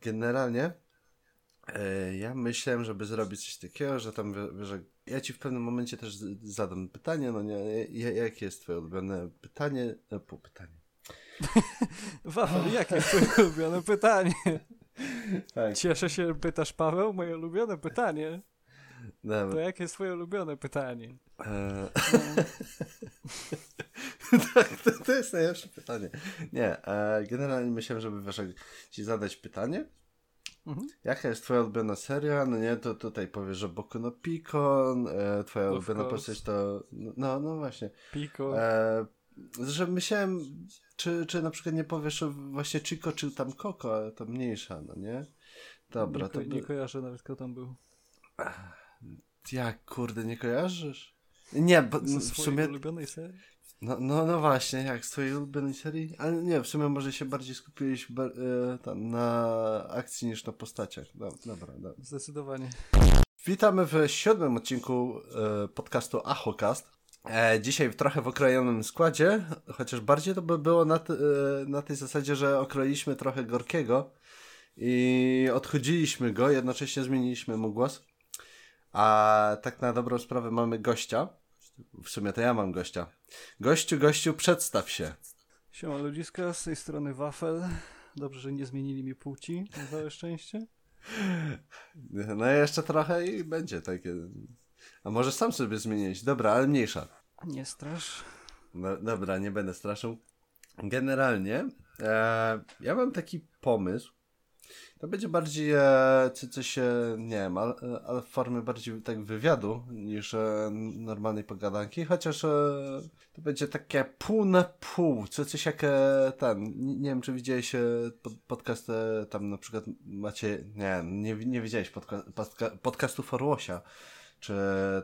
generalnie e, ja myślałem, żeby zrobić coś takiego, że tam, że ja ci w pewnym momencie też zadam pytanie, no nie, jakie jest twoje ulubione pytanie, no, po pytanie. Wafel, jakie jest twoje ulubione pytanie? Tak. Cieszę się, pytasz Paweł, moje ulubione pytanie. Dobra. To jakie jest twoje ulubione pytanie? Eee... tak, to, to, jest najlepsze pytanie. Nie, e, generalnie myślałem, żeby wiesz, ci zadać pytanie. Mhm. Jaka jest twoja ulubiona seria? No nie, to tutaj powiesz, że Boku no Pico, e, twoja of ulubiona course. postać to... No, no właśnie. Pico. E, że myślałem, czy, czy na przykład nie powiesz właśnie Chico, czy tam Coco, ale to mniejsza, no nie? Dobra. Nie, to nie kojarzę nawet, kto tam był. Jak, kurde, nie kojarzysz? Nie, bo w sumie... ulubionej serii? No, no, no właśnie, jak z twojej ulubionej serii? Ale nie, w sumie może się bardziej skupiłeś e, tam, na akcji niż na postaciach. No, dobra, dobra. Zdecydowanie. Witamy w siódmym odcinku e, podcastu Achocast. E, dzisiaj trochę w okrojonym składzie, chociaż bardziej to by było na, e, na tej zasadzie, że okroiliśmy trochę Gorkiego i odchodziliśmy go, jednocześnie zmieniliśmy mu głos. A tak na dobrą sprawę mamy gościa. W sumie to ja mam gościa. Gościu, gościu, przedstaw się. Siema ludziska, z tej strony Wafel. Dobrze, że nie zmienili mi płci, na całe szczęście. No jeszcze trochę i będzie takie. A może sam sobie zmienić? Dobra, ale mniejsza. Nie strasz. No, dobra, nie będę straszył. Generalnie e, ja mam taki pomysł, to będzie bardziej e, coś, e, nie wiem, ale, w formie bardziej tak wywiadu niż e, normalnej pogadanki, chociaż e, to będzie takie pół na pół, co, coś jak e, ten, nie, wiem czy widziałeś e, pod, podcast e, tam na przykład macie, nie, nie, nie widziałeś podca, podca, podcastu Forłosia, czy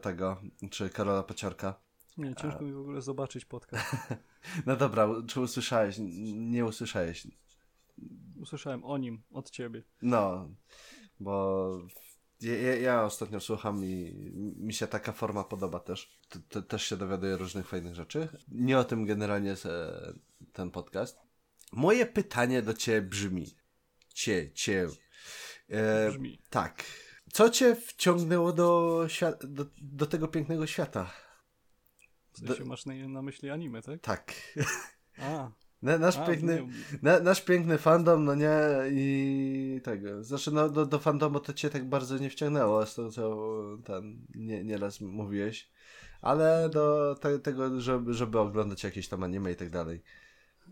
tego, czy Karola Paciorka. Nie, ciężko mi w ogóle zobaczyć podcast. no dobra, czy usłyszałeś? Nie usłyszałeś usłyszałem o nim od ciebie. No, bo ja, ja, ostatnio słucham i mi się taka forma podoba też. też się dowiaduję różnych fajnych rzeczy. Nie o tym generalnie jest e, ten podcast. Moje pytanie do ciebie brzmi. Cie, cie. E, brzmi. Tak. Co cię wciągnęło do, do, do tego pięknego świata? W sensie do... masz na, na myśli anime, tak? Tak. A, na, nasz, A, piękny, na, nasz piękny fandom, no nie, i tego. Znaczy, no, do, do fandomu to cię tak bardzo nie wciągnęło, z tego co ten nie, nieraz mówiłeś, ale do te, tego, żeby, żeby oglądać jakieś tam anime i tak dalej.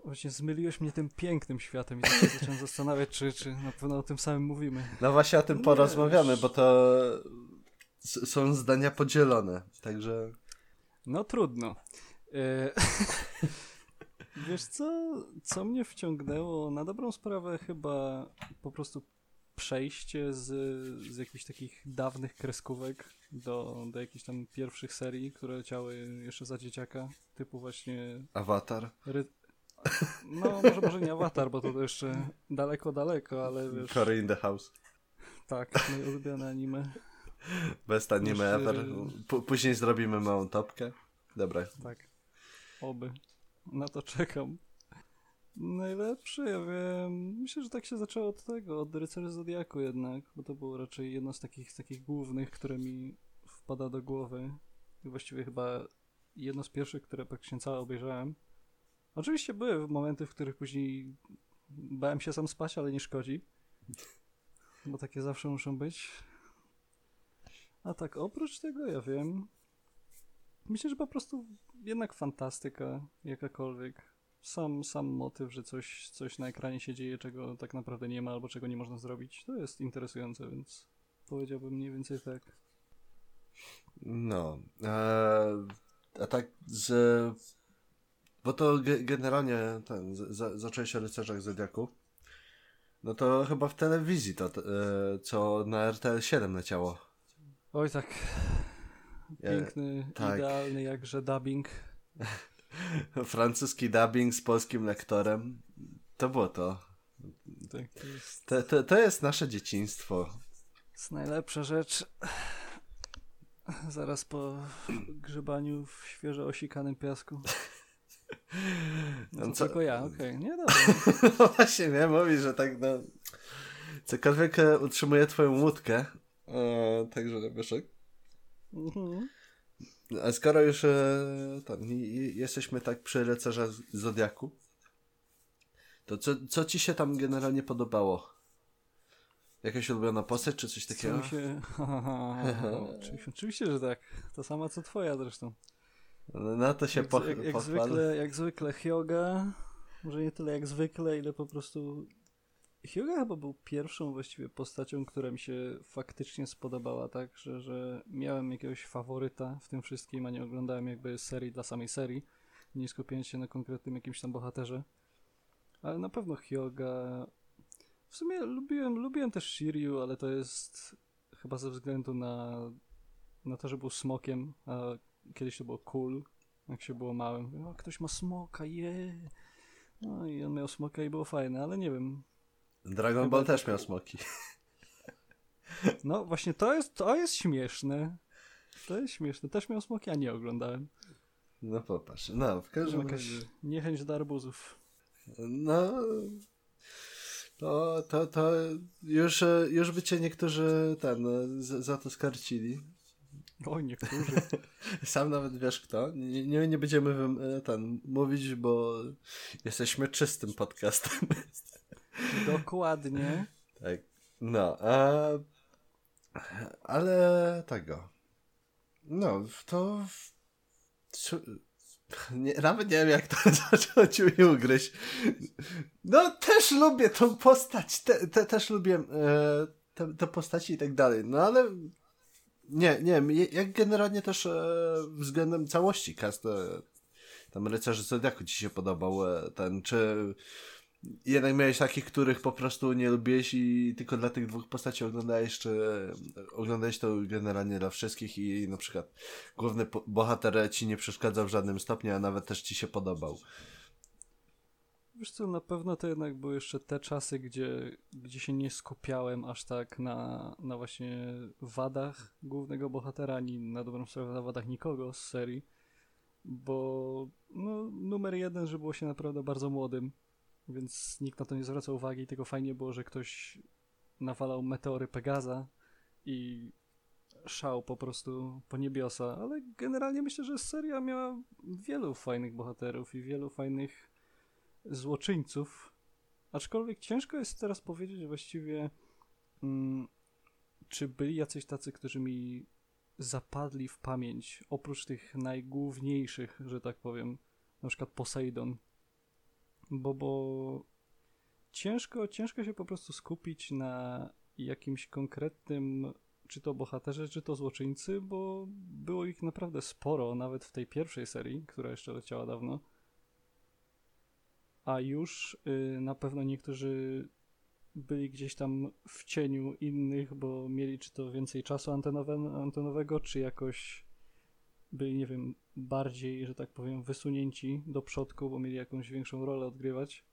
Właśnie zmyliłeś mnie tym pięknym światem i tak się zacząłem zastanawiać, czy, czy na pewno o tym samym mówimy. No właśnie o tym porozmawiamy, bo to są zdania podzielone, także... No trudno. E, Wiesz co, co mnie wciągnęło? Na dobrą sprawę chyba po prostu przejście z, z jakichś takich dawnych kreskówek do, do jakichś tam pierwszych serii, które leciały jeszcze za dzieciaka, typu właśnie... Awatar? Ry... No, może, może nie Awatar, bo to jeszcze daleko, daleko, ale wiesz... Cory in the House. Tak, moje ulubione anime. Best anime ever. P później zrobimy małą topkę. Dobra. Tak. Oby. Na to czekam. Najlepszy, ja wiem. Myślę, że tak się zaczęło od tego, od Rycerzy Zodiaku jednak, bo to było raczej jedno z takich, z takich głównych, które mi wpada do głowy. I właściwie chyba jedno z pierwszych, które praktycznie całe obejrzałem. Oczywiście były momenty, w których później bałem się sam spać, ale nie szkodzi. Bo takie zawsze muszą być. A tak, oprócz tego, ja wiem. Myślę, że po prostu jednak fantastyka jakakolwiek. Sam, sam motyw, że coś, coś na ekranie się dzieje, czego tak naprawdę nie ma albo czego nie można zrobić, to jest interesujące, więc powiedziałbym mniej więcej tak. No. A, a tak z... Bo to generalnie ten, za, zacząłeś o rycerzach Zodiaku. No to chyba w telewizji to, e, co na RTL 7 leciało. Oj tak. Piękny, tak. idealny jakże dubbing. Francuski dubbing z polskim lektorem. To było to. Tak, to, jest... To, to, to jest nasze dzieciństwo. To jest najlepsza rzecz. Zaraz po grzebaniu w świeżo osikanym piasku. No, co? Tylko ja, okej, okay. nie dobra. no właśnie, nie mówi, że tak no... Cokolwiek e, utrzymuje twoją łódkę. E, także Leszek. Mhm. A skoro już e, i- jesteśmy tak przy rycerzach Zodiaku, to co, co ci się tam generalnie podobało? Jakaś ulubiona postać, czy coś Co takiego? się... Oczywiście- Oczywiście, że tak. To sama co twoja zresztą. No, to się jak, jak, jak, zwykle, jak zwykle Hyoga, może nie tyle jak zwykle, ile po prostu... Hyoga chyba był pierwszą właściwie postacią, która mi się faktycznie spodobała, tak, że, że miałem jakiegoś faworyta w tym wszystkim, a nie oglądałem jakby serii dla samej serii, nie skupiając się na konkretnym jakimś tam bohaterze. Ale na pewno Hyoga... W sumie lubiłem, lubiłem też Shiryu, ale to jest chyba ze względu na, na to, że był smokiem, a kiedyś to było cool, jak się było małym. O, ktoś ma smoka, je. No i on miał smoka i było fajne, ale nie wiem. Dragon Ball też tak- miał smoki. No właśnie to jest, to jest śmieszne. To jest śmieszne. Też miał smoki, a nie oglądałem. No popatrz. No, w każdym Jakaś razie. niechęć do arbuzów. No. To, to, to już, już by cię niektórzy ten, za, za to skarcili. O, niektórzy. Sam nawet wiesz kto. Nie, nie, nie będziemy ten mówić, bo jesteśmy czystym podcastem. Dokładnie. tak. No, a, ale tego. No, to. Nie, nawet nie wiem, jak to zacząć mi ugryźć. No, też lubię tą postać. Te, te, też lubię e, te, te postaci i tak dalej. No, ale nie, nie wiem, jak generalnie też e, względem całości cast e, tam Rycerzy Zodiaku ci się podobał e, ten, czy jednak miałeś takich, których po prostu nie lubiłeś i tylko dla tych dwóch postaci oglądałeś, czy oglądałeś to generalnie dla wszystkich i na przykład główny bohater ci nie przeszkadzał w żadnym stopniu, a nawet też ci się podobał. Wiesz co, na pewno to jednak były jeszcze te czasy, gdzie, gdzie się nie skupiałem aż tak na, na właśnie wadach głównego bohatera, ani na dobrą sprawę na wadach nikogo z serii, bo no, numer jeden, że było się naprawdę bardzo młodym, więc nikt na to nie zwracał uwagi, tylko fajnie było, że ktoś nawalał meteory Pegaza i szał po prostu po niebiosa, ale generalnie myślę, że seria miała wielu fajnych bohaterów i wielu fajnych złoczyńców. Aczkolwiek ciężko jest teraz powiedzieć właściwie, mm, czy byli jacyś tacy, którzy mi zapadli w pamięć, oprócz tych najgłówniejszych, że tak powiem, na przykład Poseidon. Bo, bo ciężko, ciężko się po prostu skupić na jakimś konkretnym, czy to bohaterze, czy to złoczyńcy, bo było ich naprawdę sporo, nawet w tej pierwszej serii, która jeszcze leciała dawno. A już y, na pewno niektórzy byli gdzieś tam w cieniu innych, bo mieli czy to więcej czasu antenowe, antenowego, czy jakoś byli, nie wiem, bardziej, że tak powiem, wysunięci do przodku, bo mieli jakąś większą rolę odgrywać.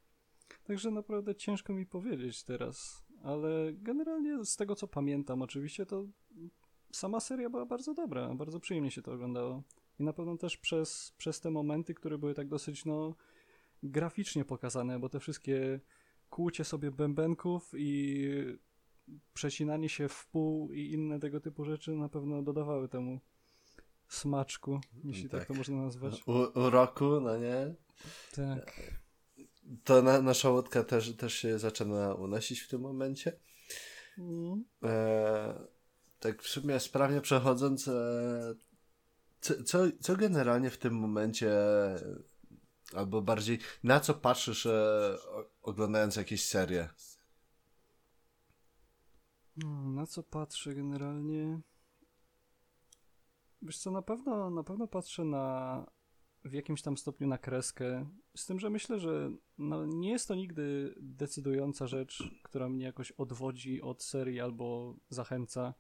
Także naprawdę ciężko mi powiedzieć teraz, ale generalnie z tego co pamiętam, oczywiście to sama seria była bardzo dobra, bardzo przyjemnie się to oglądało. I na pewno też przez, przez te momenty, które były tak dosyć, no, graficznie pokazane, bo te wszystkie kłucie sobie bębenków i przecinanie się w pół i inne tego typu rzeczy na pewno dodawały temu smaczku, jeśli tak, Tak. to można nazwać. U, uroku, no nie? Tak. To na, nasza łódka też, też się zaczyna unosić w tym momencie. Mm. E, tak w sumie sprawnie przechodząc, e, co, co, co generalnie w tym momencie, albo bardziej, na co patrzysz e, oglądając jakieś serie? Hmm, Na co patrzę generalnie? Wiesz co, na pewno, na pewno patrzę na w jakimś tam stopniu na kreskę, z tym, że myślę, że no, nie jest to nigdy decydująca rzecz, która mnie jakoś odwodzi od serii albo zachęca.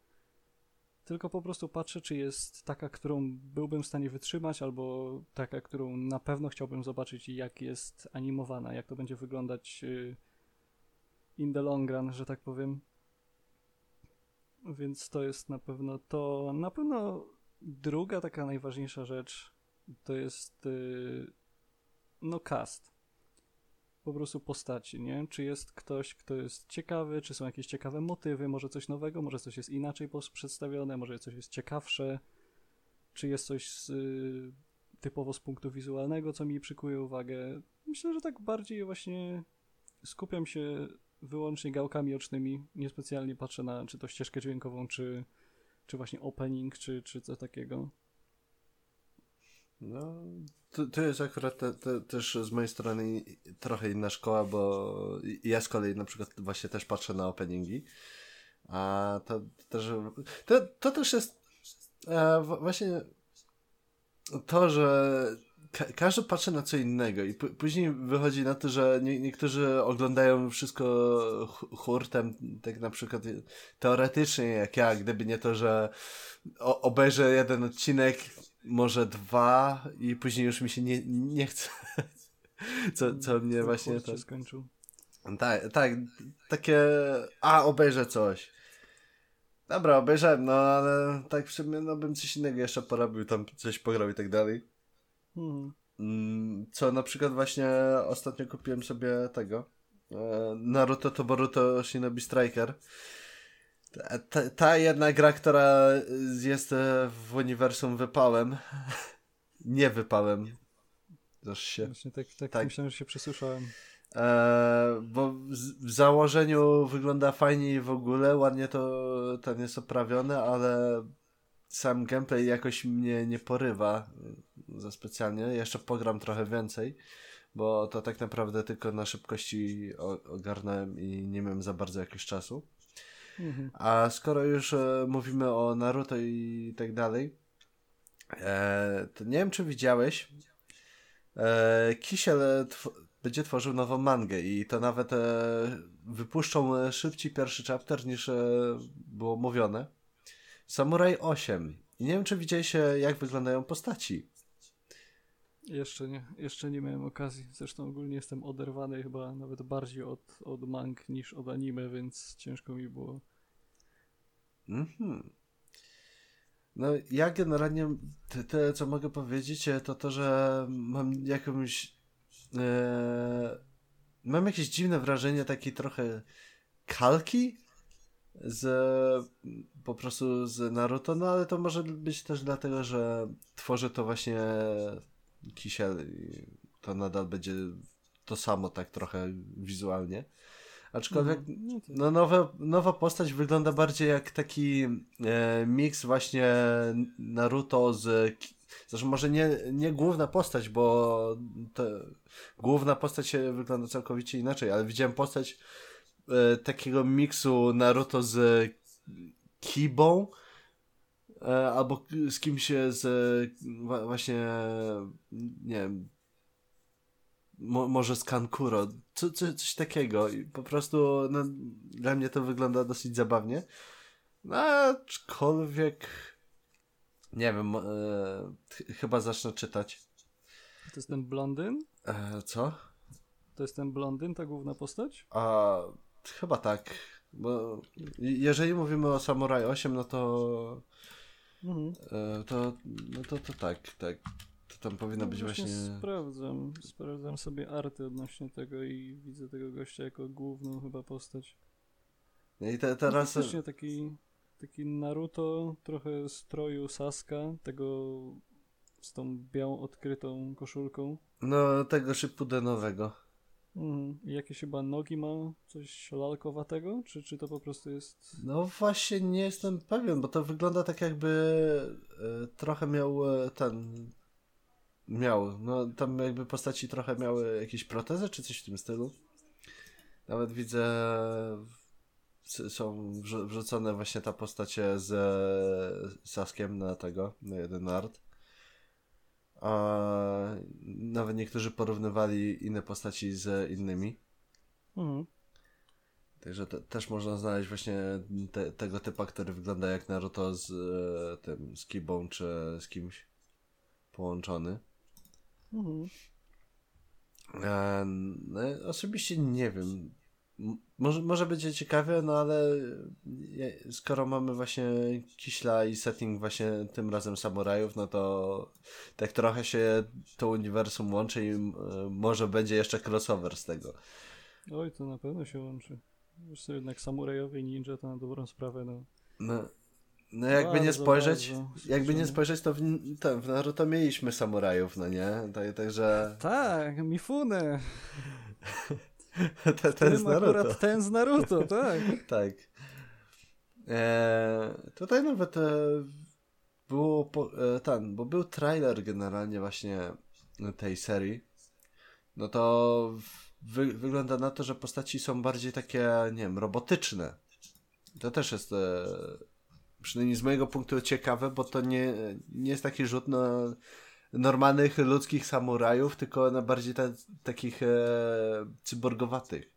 Tylko po prostu patrzę, czy jest taka, którą byłbym w stanie wytrzymać, albo taka, którą na pewno chciałbym zobaczyć jak jest animowana, jak to będzie wyglądać y, in the long run, że tak powiem. Więc to jest na pewno to. Na pewno druga taka najważniejsza rzecz to jest y, no cast. po prostu postaci, nie? Czy jest ktoś, kto jest ciekawy, czy są jakieś ciekawe motywy, może coś nowego, może coś jest inaczej przedstawione, może coś jest ciekawsze, czy jest coś z, y, typowo z punktu wizualnego, co mi przykuje uwagę. Myślę, że tak bardziej właśnie skupiam się wyłącznie gałkami ocznymi, niespecjalnie patrzę na czy to ścieżkę dźwiękową, czy, czy właśnie opening, czy, czy co takiego. No, to, to jest akurat te, te, też z mojej strony trochę inna szkoła, bo ja z kolei na przykład właśnie też patrzę na openingi, a to też, to, to też jest e, właśnie to, że ka każdy patrzy na co innego i później wychodzi na to, że nie niektórzy oglądają wszystko hurtem, tak na przykład teoretycznie jak ja, gdyby nie to, że obejrzę jeden odcinek, może dwa i później już mi się nie, nie chce. Co, co mnie właśnie... To... skończył. Tak, tak, takie, a obejrzę coś. Dobra, obejrzałem, no ale tak w sumie no, bym coś innego jeszcze porobił, tam coś pograł i tak dalej. Hmm. Mm, co na przykład właśnie ostatnio kupiłem sobie tego e, Naruto to Boruto Shinobi Striker. Ta, ta, jedna gra, która jest e, w uniwersum wypałem. Nie wypałem. Zasz się. Właśnie tak, tak, tak. myślałem, że się przesłyszałem. E, bo w, założeniu wygląda fajnie i w ogóle, ładnie to ten jest oprawiony, ale sam gameplay jakoś mnie nie porywa za specjalnie. Jeszcze pogram trochę więcej, bo to tak naprawdę tylko na szybkości ogarnąłem i nie miałem za bardzo jakiegoś czasu. Mhm. A skoro już e, mówimy o Naruto i tak dalej, e, to nie wiem czy widziałeś, e, Kisiel będzie tworzył nową mangę i to nawet wypuszczą szybciej pierwszy chapter niż było mówione. Samurai 8. I nie wiem, czy widzieliście, jak wyglądają postaci. Jeszcze nie, jeszcze nie miałem okazji. Zresztą ogólnie jestem oderwany chyba nawet bardziej od, od mang niż od anime, więc ciężko mi było. Mhm. No ja generalnie te, co mogę powiedzieć, to to, że mam jakąś e, mam jakieś dziwne wrażenie takiej trochę kalki z po prostu z Naruto, no ale to może być też dlatego, że tworzy to właśnie Kisiel i to nadal będzie to samo tak trochę wizualnie. Aczkolwiek no, no, no nowe, nowa postać wygląda bardziej jak taki e, miks właśnie Naruto z Zresztą może nie, nie główna postać, bo główna postać wygląda całkowicie inaczej, ale widziałem postać e, takiego miksu Naruto z Kibą e, albo z kimś z właśnie nie wiem mo, może z Kankuro, co, co, coś takiego i po prostu no, dla mnie to wygląda dosyć zabawnie. No, aczkolwiek nie wiem, e, ch chyba zacznę czytać. To jest ten blondyn? E, co? To jest ten blondyn, ta główna postać? A, chyba tak. Bo jeżeli mówimy o Samurai 8, no to. Mhm. E, to, no to, to tak, tak. To tam powinno no być właśnie. właśnie... Sprawdzam. Sprawdzam sobie arty odnośnie tego i widzę tego gościa jako główną chyba postać. No i te, teraz. Faktycznie taki taki Naruto, trochę stroju Saska, tego z tą białą odkrytą koszulką. No, tego Shippudenowego. Mhm. I jakieś chyba nogi ma? Coś lalkowatego? Czy, czy to po prostu jest... No właśnie nie jestem pewien, bo to wygląda tak jakby e, trochę miał e, ten... Miał, no tam jakby postaci trochę miały jakieś protezy czy coś w tym stylu. Nawet widzę są wrzucone właśnie ta postacie z Saskiem na tego, na jeden art. A nawet niektórzy porównywali inne postaci z innymi. Mhm. Także te, też można znaleźć właśnie te, tego typa, który wygląda jak Naruto z e, tym, z Kibą czy z kimś połączony. Mhm. E, no, osobiście nie wiem Może, może będzie ciekawie, no ale je- skoro mamy właśnie Kiśla i setting właśnie tym razem samurajów, no to tak trochę się to uniwersum łączy i może będzie jeszcze crossover z tego. Oj, to na pewno się łączy. Wiesz co, jednak samurajowie i ninja to na dobrą sprawę, no. No, no jakby nie Bardzo, spojrzeć, bardzo jakby nie spojrzeć, to w, to w Naruto mieliśmy samurajów, no nie? Tak, także Tak, Mifune. ten, ten z Naruto. akurat ten z Naruto, tak. Tak. E, tutaj nawet e, było po, e, ten, bo był trailer generalnie właśnie tej serii. No to wy, wygląda na to, że postaci są bardziej takie, nie wiem, robotyczne. To też jest e, przynajmniej z mojego punktu ciekawe, bo to nie, nie jest taki rzut na normalnych ludzkich samurajów, tylko na bardziej ta, takich e, cyborgowatych.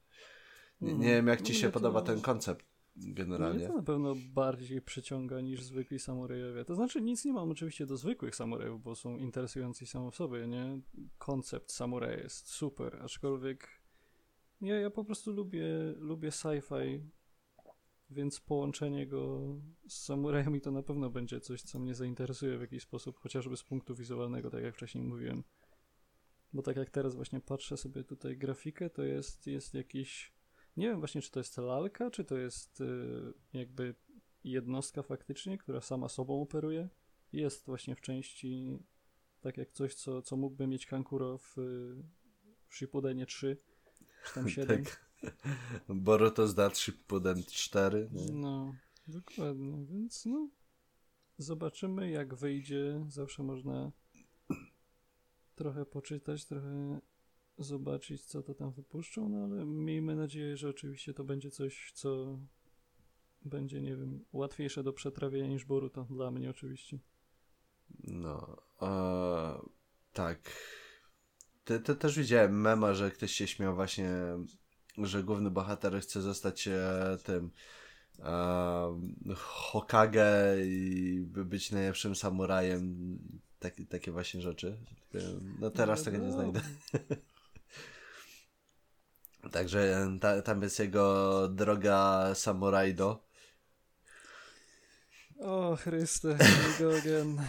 Nie, nie wiem, jak ci No, się to- podoba ten koncept generalnie. to na pewno bardziej przyciąga niż zwykli samurajowie. To znaczy nic nie mam oczywiście do zwykłych samurajów, bo są interesujący samo w sobie, nie? Koncept samuraja jest super, aczkolwiek ja, ja po prostu lubię, lubię sci-fi, więc połączenie go z samurajami to na pewno będzie coś, co mnie zainteresuje w jakiś sposób, chociażby z punktu wizualnego, tak jak wcześniej mówiłem. Bo tak jak teraz właśnie patrzę sobie tutaj grafikę, to jest, jest jakiś nie wiem właśnie, czy to jest lalka, czy to jest y, jakby jednostka faktycznie, która sama sobą operuje. Jest właśnie w części tak jak coś, co, co mógłby mieć Kankuro w, y, w Shippudenie 3, czy tam 7. Tak. Boruto zda 3 Puden 4. nie? No, dokładnie, więc no zobaczymy jak wyjdzie. Zawsze można trochę poczytać, trochę zobaczyć, co to tam wypuszczą, no ale miejmy nadzieję, że oczywiście to będzie coś, co będzie, nie wiem, łatwiejsze do przetrawienia niż Boruto, dla mnie oczywiście. No, e, tak. Te, te, też widziałem mema, że ktoś się śmiał właśnie, że główny bohater chce zostać e, tym e, Hokage i by być najlepszym samurajem. Tak, takie właśnie rzeczy. E, No teraz tego nie znajdę. Także ta, tam jest jego droga samurajdo. O Chryste, go again.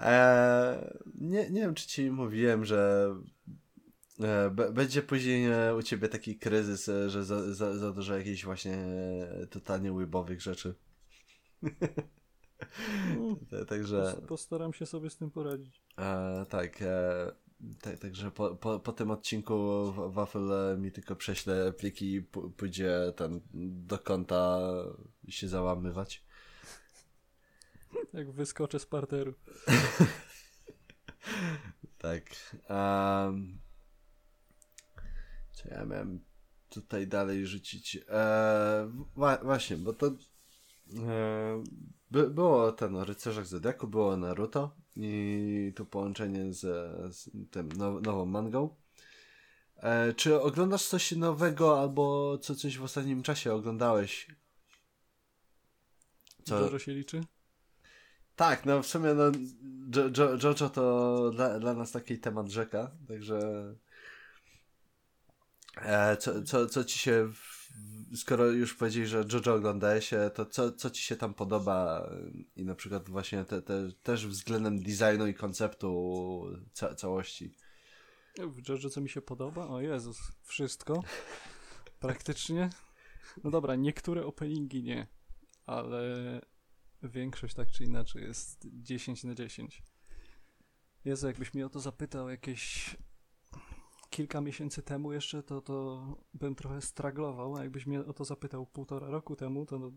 Eee, nie, nie wiem, czy ci mówiłem, że będzie później e, u ciebie taki kryzys, e, że za, za, za dużo jakichś właśnie e, totalnie łybowych rzeczy. Ta- Także pos- Postaram się sobie z tym poradzić. e, tak, e, tak, także po, po, po tym odcinku w- Wafel e, mi tylko prześle pliki i pójdzie ten do konta się załamywać. Jak wyskoczę z parteru. Tak. Um, co ja miałem tutaj dalej rzucić? E, wa- właśnie, bo to e, by, było ten o rycerzach Zodiaku, było Naruto i tu połączenie z, z tym now, nową mangą. E, czy oglądasz coś nowego albo co coś w ostatnim czasie oglądałeś? Co? Jojo się liczy? Tak, no w sumie no, jo, jo, Jojo to dla, dla nas taki temat rzeka, także co, co, co ci się, skoro już powiedzieli, że Jojo oglądałeś, e, to co, co ci się tam podoba i na przykład właśnie te, te, też względem designu i konceptu ca, całości. W JoJo co mi się podoba? O Jezus, wszystko. Praktycznie. No dobra, niektóre openingi nie, ale większość tak czy inaczej jest 10 na 10. Jezu, jakbyś mnie o to zapytał jakieś kilka miesięcy temu jeszcze, to, to bym trochę straglował, a jakbyś mnie o to zapytał półtora roku temu, to no,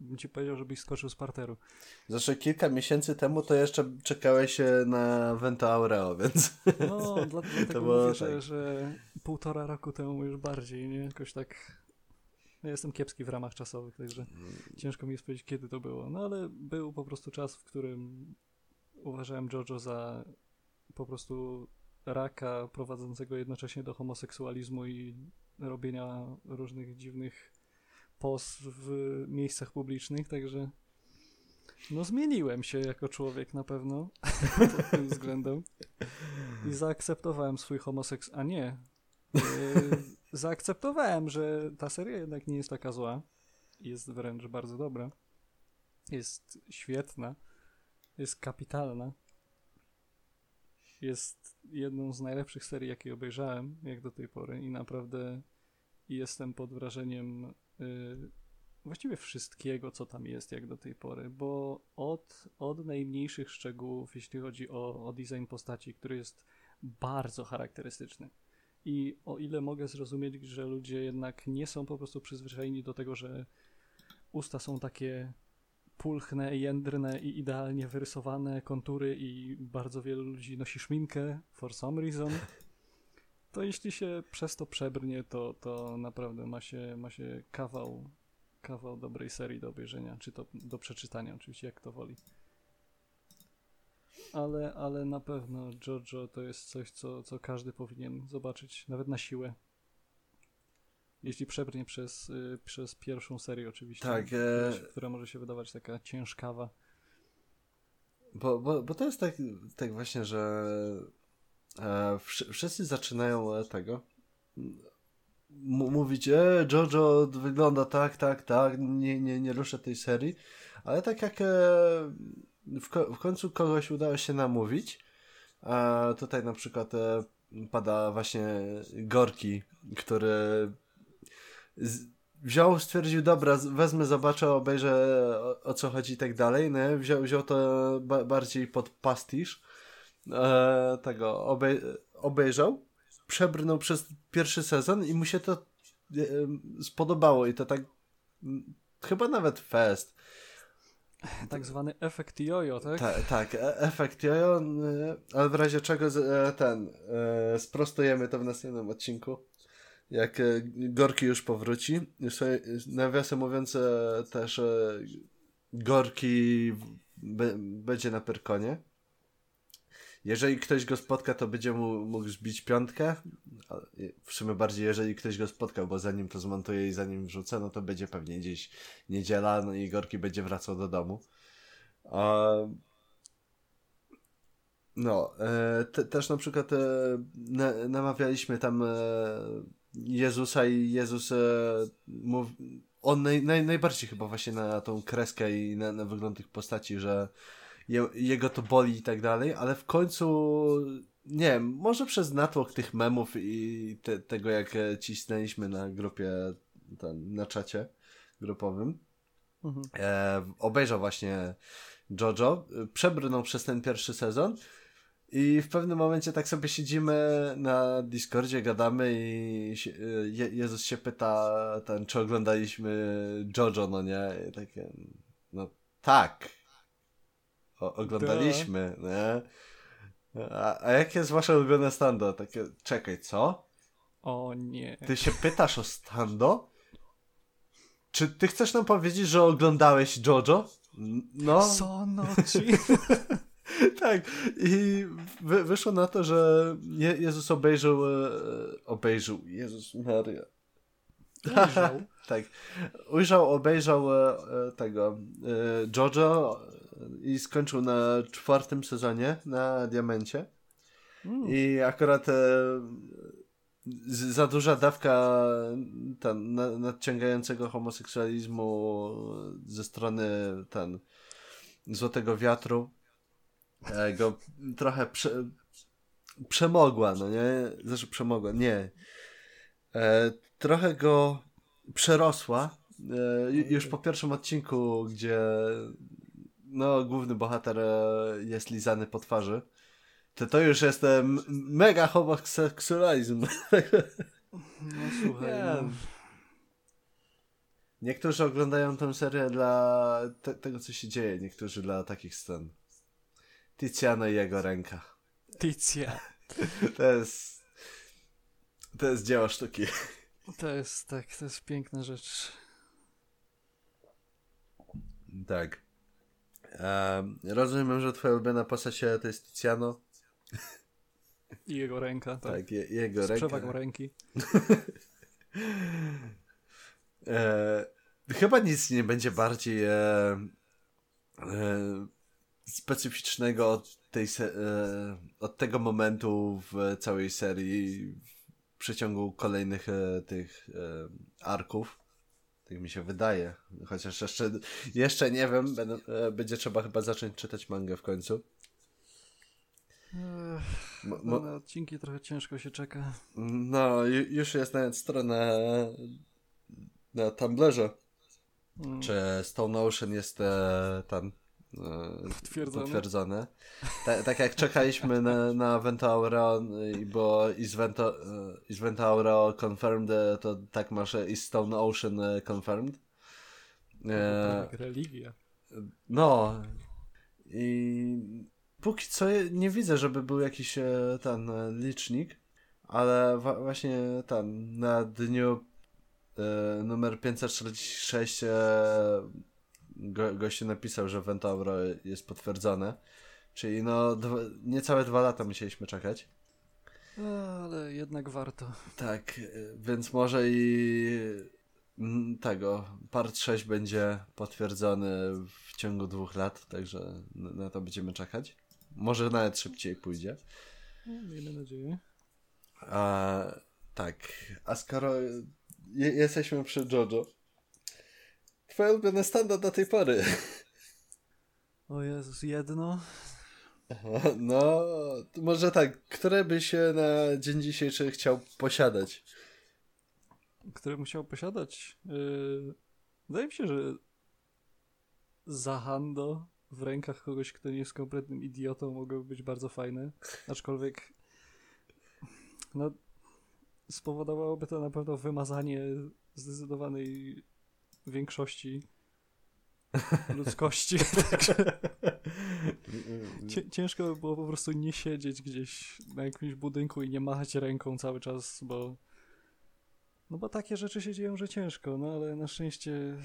bym ci powiedział, żebyś skoczył z parteru. Zresztą kilka miesięcy temu to jeszcze czekałeś na Vento Aureo, więc No, dla, dlatego mówię, tak. że, że półtora roku temu już bardziej, nie? Jakoś tak... Ja jestem kiepski w ramach czasowych, także ciężko mi jest powiedzieć, kiedy to było. No ale był po prostu czas, w którym uważałem Jojo za po prostu raka prowadzącego jednocześnie do homoseksualizmu i robienia różnych dziwnych pos w miejscach publicznych, także no zmieniłem się jako człowiek na pewno pod tym względem i zaakceptowałem swój homoseks... A nie. Yy, zaakceptowałem, że ta seria jednak nie jest taka zła. Jest wręcz bardzo dobra. Jest świetna. Jest kapitalna. Jest jedną z najlepszych serii, jakie obejrzałem, jak do tej pory. I naprawdę jestem pod wrażeniem y, właściwie wszystkiego, co tam jest, jak do tej pory. Bo od, od najmniejszych szczegółów, jeśli chodzi o, o design postaci, który jest bardzo charakterystyczny. I o ile mogę zrozumieć, że ludzie jednak nie są po prostu przyzwyczajeni do tego, że usta są takie pulchne, jędrne i idealnie wyrysowane kontury i bardzo wielu ludzi nosi szminkę for some reason, to jeśli się przez to przebrnie, to, to naprawdę ma się, ma się kawał, kawał dobrej serii do obejrzenia, czy to do przeczytania oczywiście, jak to woli. Ale, ale na pewno JoJo to jest coś, co, co każdy powinien zobaczyć, nawet na siłę. Jeśli przebrnie przez, y, przez pierwszą serię oczywiście, Tak, która, e- która może się wydawać taka ciężkawa. Bo, bo, bo to jest tak, tak właśnie, że e, wszy- wszyscy zaczynają e, tego mówić, e, Jojo wygląda tak, tak, tak, nie, nie, nie ruszę tej serii, ale tak jak e, w, ko- w końcu kogoś udało się namówić, a tutaj na przykład e, pada właśnie Gorki, który wziął, stwierdził, dobra, wezmę, zobaczę, obejrzę o, o co chodzi i tak dalej, no, wziął, wziął to ba bardziej pod pastisz e, tego, obej obejrzał, przebrnął przez pierwszy sezon i mu się to e, spodobało i to tak m, chyba nawet fest. Tak zwany efekt jojo, tak? Ta, tak, e efekt jojo, ale w razie czego z, e, ten, e, sprostujemy to w następnym odcinku. Jak e, Gorki już powróci. Nawiasem mówiąc, e, też e, Gorki będzie na Pyrkonie. Jeżeli ktoś go spotka, to będzie mu, mógł zbić piątkę. W sumie bardziej, jeżeli ktoś go spotka, bo zanim to zmontuję i zanim wrzucę, no to będzie pewnie gdzieś niedziela, no i Gorki będzie wracał do domu. No, te, też na przykład e, na, namawialiśmy tam e, Jezusa i Jezus e, mów, on naj, naj, najbardziej chyba właśnie na tą kreskę i na, na wygląd tych postaci, że je, jego to boli i tak dalej, ale w końcu nie wiem, może przez natłok tych memów i te, tego jak e, cisnęliśmy na grupie, na czacie grupowym, Mhm. e, obejrzał właśnie Jojo, e, przebrnął przez ten pierwszy sezon i w pewnym momencie tak sobie siedzimy na Discordzie, gadamy i e, Je Jezus się pyta, ten, czy oglądaliśmy Jojo, no nie? I takie, no tak. O, oglądaliśmy, nie? A, a jakie jest wasze ulubione stando? Takie, czekaj, co? O nie. Ty się pytasz o stando? Czy ty chcesz nam powiedzieć, że oglądałeś Jojo? No. Sonoci. tak. I wy, wyszło na to, że Je Jezus obejrzał. E, obejrzał. Jezus Maria. Ujrzał. tak. Ujrzał, obejrzał e, e, tego e, Jojo i skończył na czwartym sezonie na Diamencie. Mm. I akurat e, z- za duża dawka ten, na, nadciągającego homoseksualizmu ze strony ten Złotego Wiatru go trochę prze, przemogła, no nie? Znaczy przemogła, nie. E, trochę go przerosła e, ju- już po pierwszym odcinku, gdzie no, główny bohater e, jest lizany po twarzy. To to już jest e, mega homoseksualizm. No słuchaj, no. Niektórzy oglądają tę serię dla te, tego, co się dzieje, niektórzy dla takich scen. Tiziano i jego ręka. Ticja. To jest. To jest dzieło sztuki. To jest tak, to jest piękna rzecz. Tak. Um, rozumiem, że twoja ulubiona postać to jest Tiziano. I jego ręka, tak. Tak, je, jego Z ręka. przewagą ręki. E, chyba nic nie będzie bardziej e, e, specyficznego od, tej e, od tego momentu w całej serii w przeciągu kolejnych e, tych e, arków. Tak mi się wydaje. Chociaż jeszcze, jeszcze nie wiem, będę, będzie trzeba chyba zacząć czytać mangę w końcu. Ech, Mo, no, mo, na odcinki trochę ciężko się czeka. no, ju- już jest nawet strona na Tumblrze, Mm, czy Stone Ocean jest e, tam Potwierdzone. potwierdzone. Ta, tak jak czekaliśmy na, na Ventauro i było is, Vento, confirmed, to tak masz is Stone Ocean confirmed. E, Tak, religia. no i póki co nie widzę, żeby był jakiś e, ten e, licznik, ale właśnie tam na dniu e, numer 546 e, go, gościu napisał, że Ventauro jest potwierdzone. Czyli no dwa, niecałe dwa lata musieliśmy czekać. Ale jednak warto. Tak, więc może i tego part 6 będzie potwierdzony w ciągu dwóch lat, także na na to będziemy czekać. Może nawet szybciej pójdzie. No, miejmy nadzieję. A, tak, a skoro je, jesteśmy przy JoJo, twoje ulubione standard do tej pory. O Jezus, jedno. No, może tak, które by się na dzień dzisiejszy chciał posiadać? które musiał posiadać. Yy, wydaje mi się, że Zahando w rękach kogoś, kto nie jest kompletnym idiotą, mogłoby być bardzo fajne. Aczkolwiek no, spowodowałoby to na pewno wymazanie zdecydowanej większości ludzkości. Także cie- ciężko by było po prostu nie siedzieć gdzieś na jakimś budynku i nie machać ręką cały czas, bo no bo takie rzeczy się dzieją, że ciężko, no ale na szczęście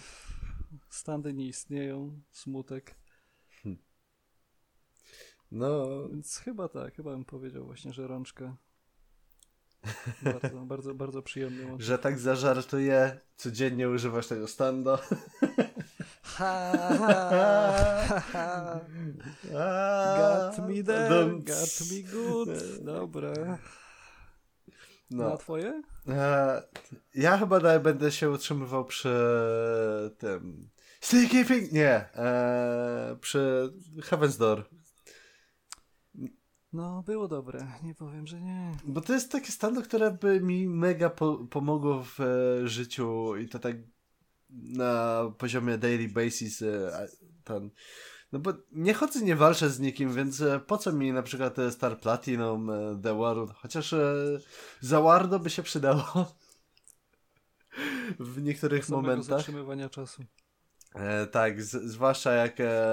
standy nie istnieją, smutek, No, więc chyba tak, chyba bym powiedział właśnie, że rączka. Bardzo, bardzo, bardzo przyjemny że tak zażartuję, codziennie używasz tego stando. Ha, ha, ha. Got me there, got me good. Dobra. No. Na twoje? E, ja chyba będę się utrzymywał przy tym. Sticky Pink! Nie! E, przy Heaven's Door. No, było dobre, nie powiem, że nie. Bo to jest takie stando, które by mi mega po pomogło w e, życiu i to tak na poziomie daily basis. E, ten. No bo nie chodzę, nie walczę z nikim, więc e, po co mi na przykład e, Star Platinum, e, The World, chociaż e, za Wardo by się przydało w niektórych Samego momentach. zatrzymywania czasu. E, tak, z, zwłaszcza jak e,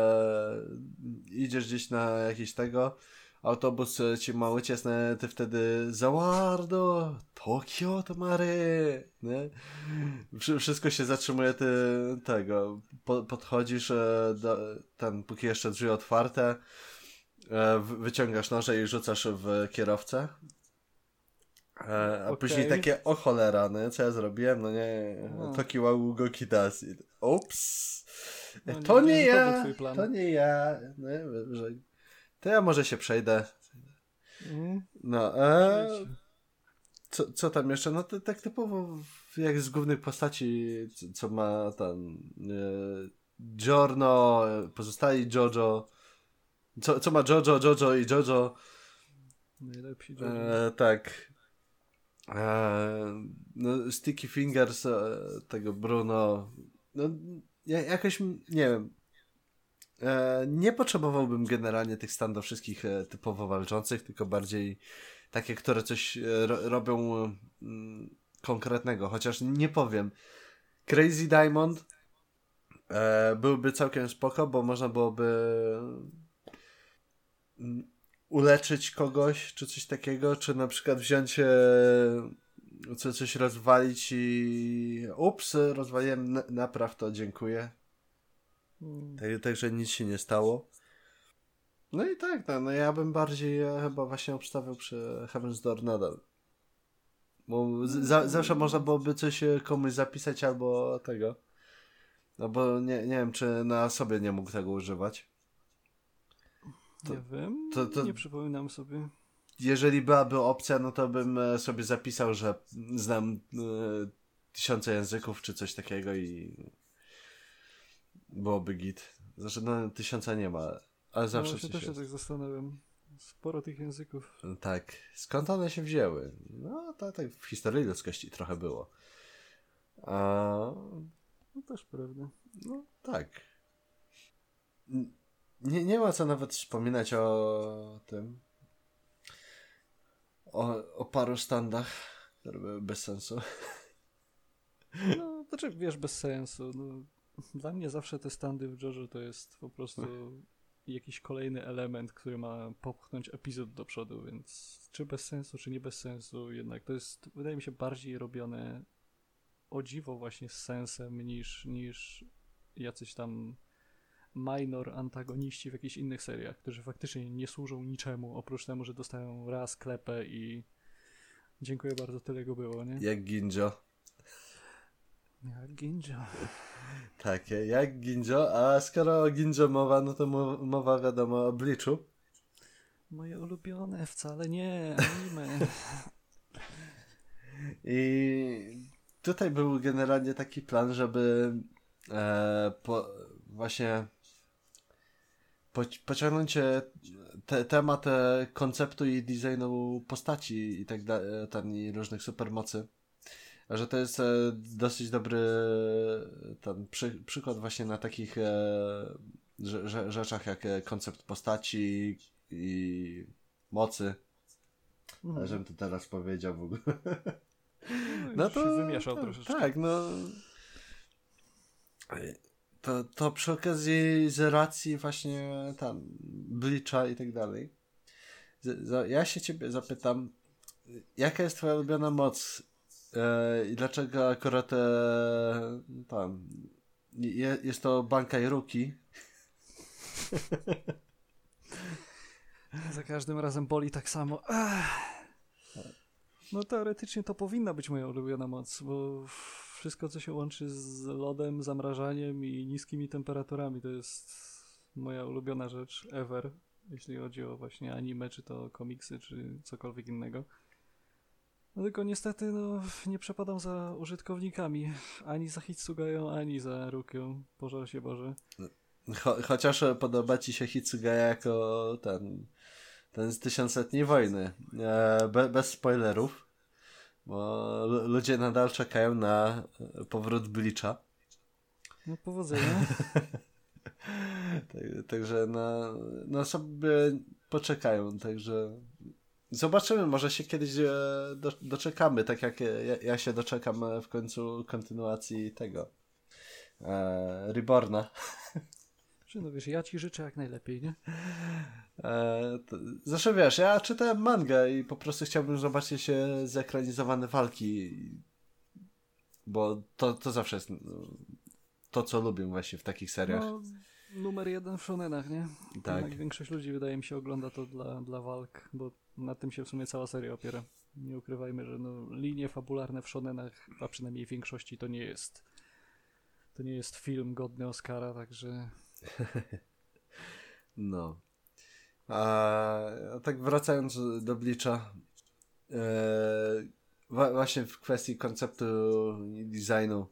idziesz gdzieś na jakiś tego, autobus e, ci ma uciesne, ty wtedy Zawardo, Tokio to Mary, nie? Wszy- Wszystko się zatrzymuje, ty tego, po, podchodzisz, e, do, ten, póki jeszcze drzwi otwarte, e, wy- wyciągasz noże i rzucasz w kierowcę. A Okej. później takie, o cholera, no co ja zrobiłem, no nie, No. Toki wa Ugo Kitasi. Ups. No, nie to nie to był ja, plan. to nie ja. No, że... To ja może się przejdę. Mm, No, e, co, co tam jeszcze? No to tak typowo jak z głównych postaci, co, co ma tam e, Giorno, e, pozostali Jojo. Co, co ma Jojo, Jojo i Jojo. Najlepsi Jojo. E, tak. E, no, Sticky Fingers e, tego Bruno. No, ja, jakoś, m- nie wiem. E, nie potrzebowałbym generalnie tych standów wszystkich e, typowo walczących, tylko bardziej takie, które coś e, ro, robią mm, konkretnego. Chociaż nie powiem. Crazy Diamond byłby całkiem spoko, bo można byłoby mm, uleczyć kogoś, czy coś takiego, czy na przykład wziąć co, coś rozwalić i ups, rozwaliłem, na, napraw to, dziękuję. Mm. Tak, także nic się nie stało. No i tak, no, no ja bym bardziej e, chyba właśnie obstawiał przy Heaven's Door nadal. Bo za, zawsze można byłoby coś e, komuś zapisać albo tego. No bo nie, nie wiem, czy na sobie nie mógł tego używać. to- nie wiem, to- to- nie przypominam sobie. jeżeli byłaby opcja, no to bym e, sobie zapisał, że znam e, tysiące języków czy coś takiego i byłoby git. Znaczy, no tysiąca nie ma, ale zawsze no, też się jest. tak zastanawiam. Sporo tych języków. Tak. Skąd one się wzięły? No, to tak w historii ludzkości trochę było. A, No też prawda. no, tak. Nie, nie ma co nawet wspominać o tym. O, o paru standach, które były bez sensu. No, znaczy, wiesz, bez sensu. No, dla mnie zawsze te standy w JoJo to jest po prostu jakiś kolejny element, który ma popchnąć epizod do przodu, więc czy bez sensu, czy nie bez sensu, jednak to jest, wydaje mi się, bardziej robione o dziwo właśnie z sensem niż, niż jacyś tam minor antagoniści w jakichś innych seriach, którzy faktycznie nie służą niczemu, oprócz temu, że dostają raz klepę i dziękuję bardzo, tyle go było, nie? Jak Ginjo. Jak Ginjo. Tak, jak Ginjo. A skoro o Ginjo mowa, no to mo- mowa wiadomo o Bleachu. Moje ulubione, wcale nie, anime. I tutaj był generalnie taki plan, żeby e, po, właśnie po, pociągnąć e, te, temat e, konceptu i designu postaci i tak dalej, i różnych supermocy. Że to jest e, dosyć dobry e, ten przy, przykład właśnie na takich e, rze, rze, rzeczach jak e, koncept postaci i mocy. Mhm. Ale żebym to teraz powiedział w ogóle. No, No to. się wymieszał troszeczkę. Tak, no. To, to przy okazji z racji właśnie tam Bleacha i tak dalej. Ja się ciebie zapytam, jaka jest twoja ulubiona moc e, i dlaczego akurat e, tam je, jest to Bankai Ruki? Za każdym razem boli tak samo. Ach. No teoretycznie to powinna być moja ulubiona moc, bo wszystko co się łączy z lodem, zamrażaniem i niskimi temperaturami to jest moja ulubiona rzecz ever, jeśli chodzi o właśnie anime, czy to komiksy, czy cokolwiek innego. No tylko niestety no, nie przepadam za użytkownikami, ani za Hitsugają, ani za Rukią, pożal się Boże. Cho, chociaż podoba ci się Hitsugaya jako ten, ten z tysiącletniej wojny. E, be, bez spoilerów, bo lu- ludzie nadal czekają na e, powrót Bleacha. No powodzenia. Tak, także na, no sobie poczekają, także zobaczymy, może się kiedyś e, do, doczekamy, tak jak ja, ja się doczekam e, w końcu kontynuacji tego e, Reborna. No wiesz, ja ci życzę jak najlepiej, nie? E, to, zresztą wiesz, ja czytałem mangę i po prostu chciałbym zobaczyć e, zekranizowane walki, bo to, to zawsze jest no, to, co lubię właśnie w takich seriach. No, numer jeden w shonenach, nie? Tak. Jednak większość ludzi wydaje mi się ogląda to dla, dla walk, bo na tym się w sumie cała seria opiera. Nie ukrywajmy, że no, linie fabularne w shonenach, a przynajmniej w większości to nie jest to nie jest film godny Oscara, także No. A, a tak wracając do Bleacha, e, właśnie w kwestii konceptu i designu,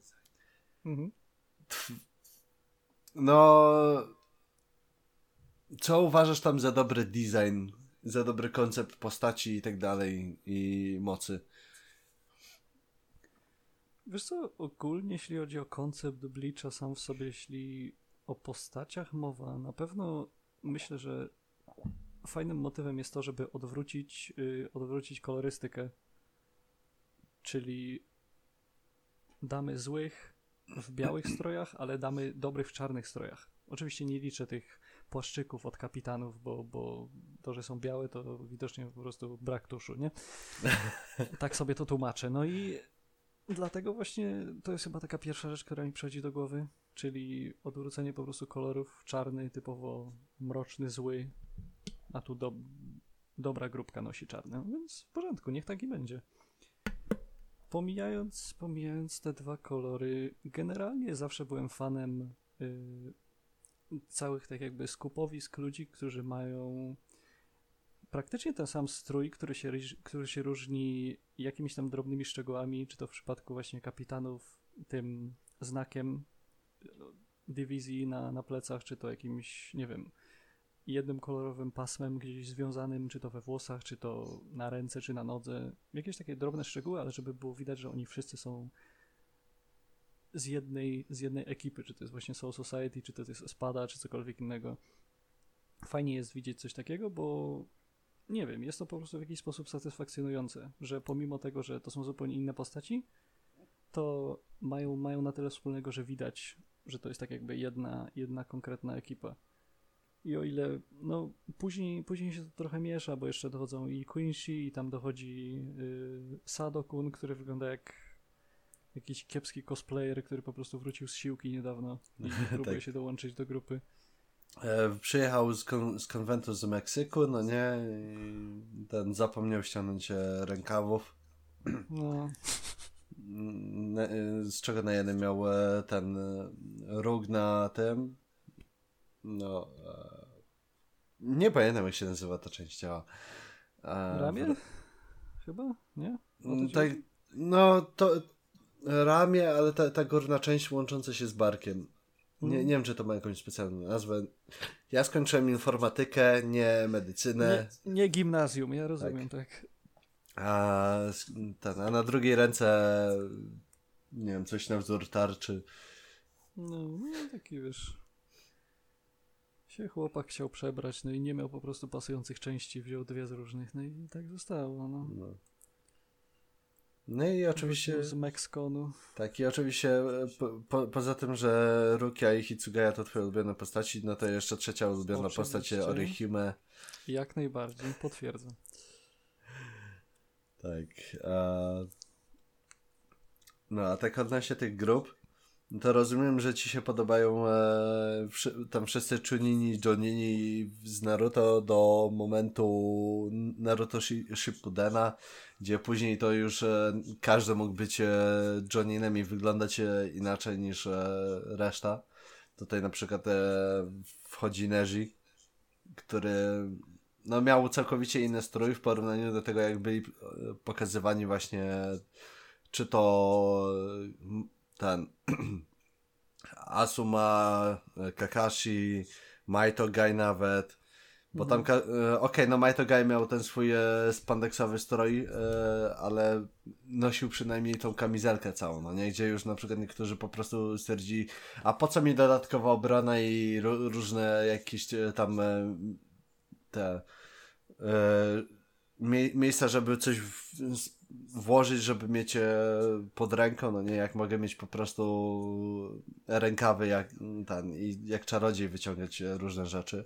mhm. no co uważasz tam za dobry design, za dobry koncept postaci i tak dalej i mocy? Wiesz co, ogólnie jeśli chodzi o koncept Bleacha sam w sobie, jeśli o postaciach mowa, na pewno myślę, że fajnym motywem jest to, żeby odwrócić, yy, odwrócić kolorystykę. Czyli damy złych w białych strojach, ale damy dobrych w czarnych strojach. Oczywiście nie liczę tych płaszczyków od kapitanów, bo, bo to, że są białe, to widocznie po prostu brak tuszu, nie? Tak sobie to tłumaczę. No i Dlatego właśnie to jest chyba taka pierwsza rzecz, która mi przychodzi do głowy, czyli odwrócenie po prostu kolorów. Czarny, typowo mroczny, zły, a tu do, dobra grupka nosi czarny. No Więc w porządku, niech tak i będzie. Pomijając, pomijając te dwa kolory, generalnie zawsze byłem fanem y, całych tak jakby skupowisk ludzi, którzy mają praktycznie ten sam strój, który się, który się różni jakimiś tam drobnymi szczegółami, czy to w przypadku właśnie kapitanów tym znakiem e, dywizji na, na plecach, czy to jakimś, nie wiem, jednym kolorowym pasmem gdzieś związanym, czy to we włosach, czy to na ręce, czy na nodze. Jakieś takie drobne szczegóły, ale żeby było widać, że oni wszyscy są z jednej, z jednej ekipy, czy to jest właśnie Soul Society, czy to jest Espada, czy cokolwiek innego. Fajnie jest widzieć coś takiego, bo nie wiem, jest to po prostu w jakiś sposób satysfakcjonujące, że pomimo tego, że to są zupełnie inne postaci, to mają, mają na tyle wspólnego, że widać, że to jest tak jakby jedna, jedna konkretna ekipa. I o ile, no, później, później się to trochę miesza, bo jeszcze dochodzą i Quincy, i tam dochodzi y, Sadokun, który wygląda jak jakiś kiepski cosplayer, który po prostu wrócił z siłki niedawno i próbuje Tak. się dołączyć do grupy. E, przyjechał z, kon- z konwentu z Meksyku, no nie, i ten zapomniał ściągnąć e, rękawów, No, e, z czego na jednym miał e, ten róg na tym, no, e, nie pamiętam jak się nazywa ta część ciała. E, ramię? Chyba? Nie? Mm, Tak, no to ramię, ale ta, ta górna część łącząca się z barkiem. Nie, Mm. nie wiem, czy to ma jakąś specjalną nazwę. Ja skończyłem informatykę, nie medycynę. Nie, nie gimnazjum, ja rozumiem, tak. A, s- ten, a na drugiej ręce, nie wiem, coś na wzór tarczy. No, no taki wiesz. Się chłopak chciał przebrać, no i nie miał po prostu pasujących części, wziął dwie z różnych, no i tak zostało, no. No, no i oczywiście, Z Mexkonu. tak, i oczywiście e, po, po, poza tym, że Rukia i Hitsugaya to twoje ulubione postaci, no to jeszcze trzecia ulubiona postać Oczywiście. Orihime. Jak najbardziej, potwierdzam. Tak. A... No, a tak odnośnie tych grup, no to rozumiem, że ci się podobają e, tam wszyscy Chunini, Jonini z Naruto do momentu Naruto Shi- Shippudena, gdzie później to już e, każdy mógł być e, Joninem i wyglądać e, inaczej niż e, reszta. Tutaj na przykład e, wchodzi Neji, który no, miał całkowicie inny strój w porównaniu do tego, jak byli e, pokazywani właśnie czy to ten Asuma, e, Kakashi, Maito Gai nawet. Bo tam, ka- e, okej, no Maito Gai miał ten swój e, spandeksowy strój, e, ale nosił przynajmniej tą kamizelkę całą, no nie? Gdzie już na przykład niektórzy po prostu stwierdzili, a po co mi dodatkowa obrona i ró- różne jakieś e, tam e, te mie- miejsca, żeby coś w, włożyć, żeby mieć e, pod ręką, no nie, jak mogę mieć po prostu rękawy jak ten i jak czarodziej wyciągać e, różne rzeczy.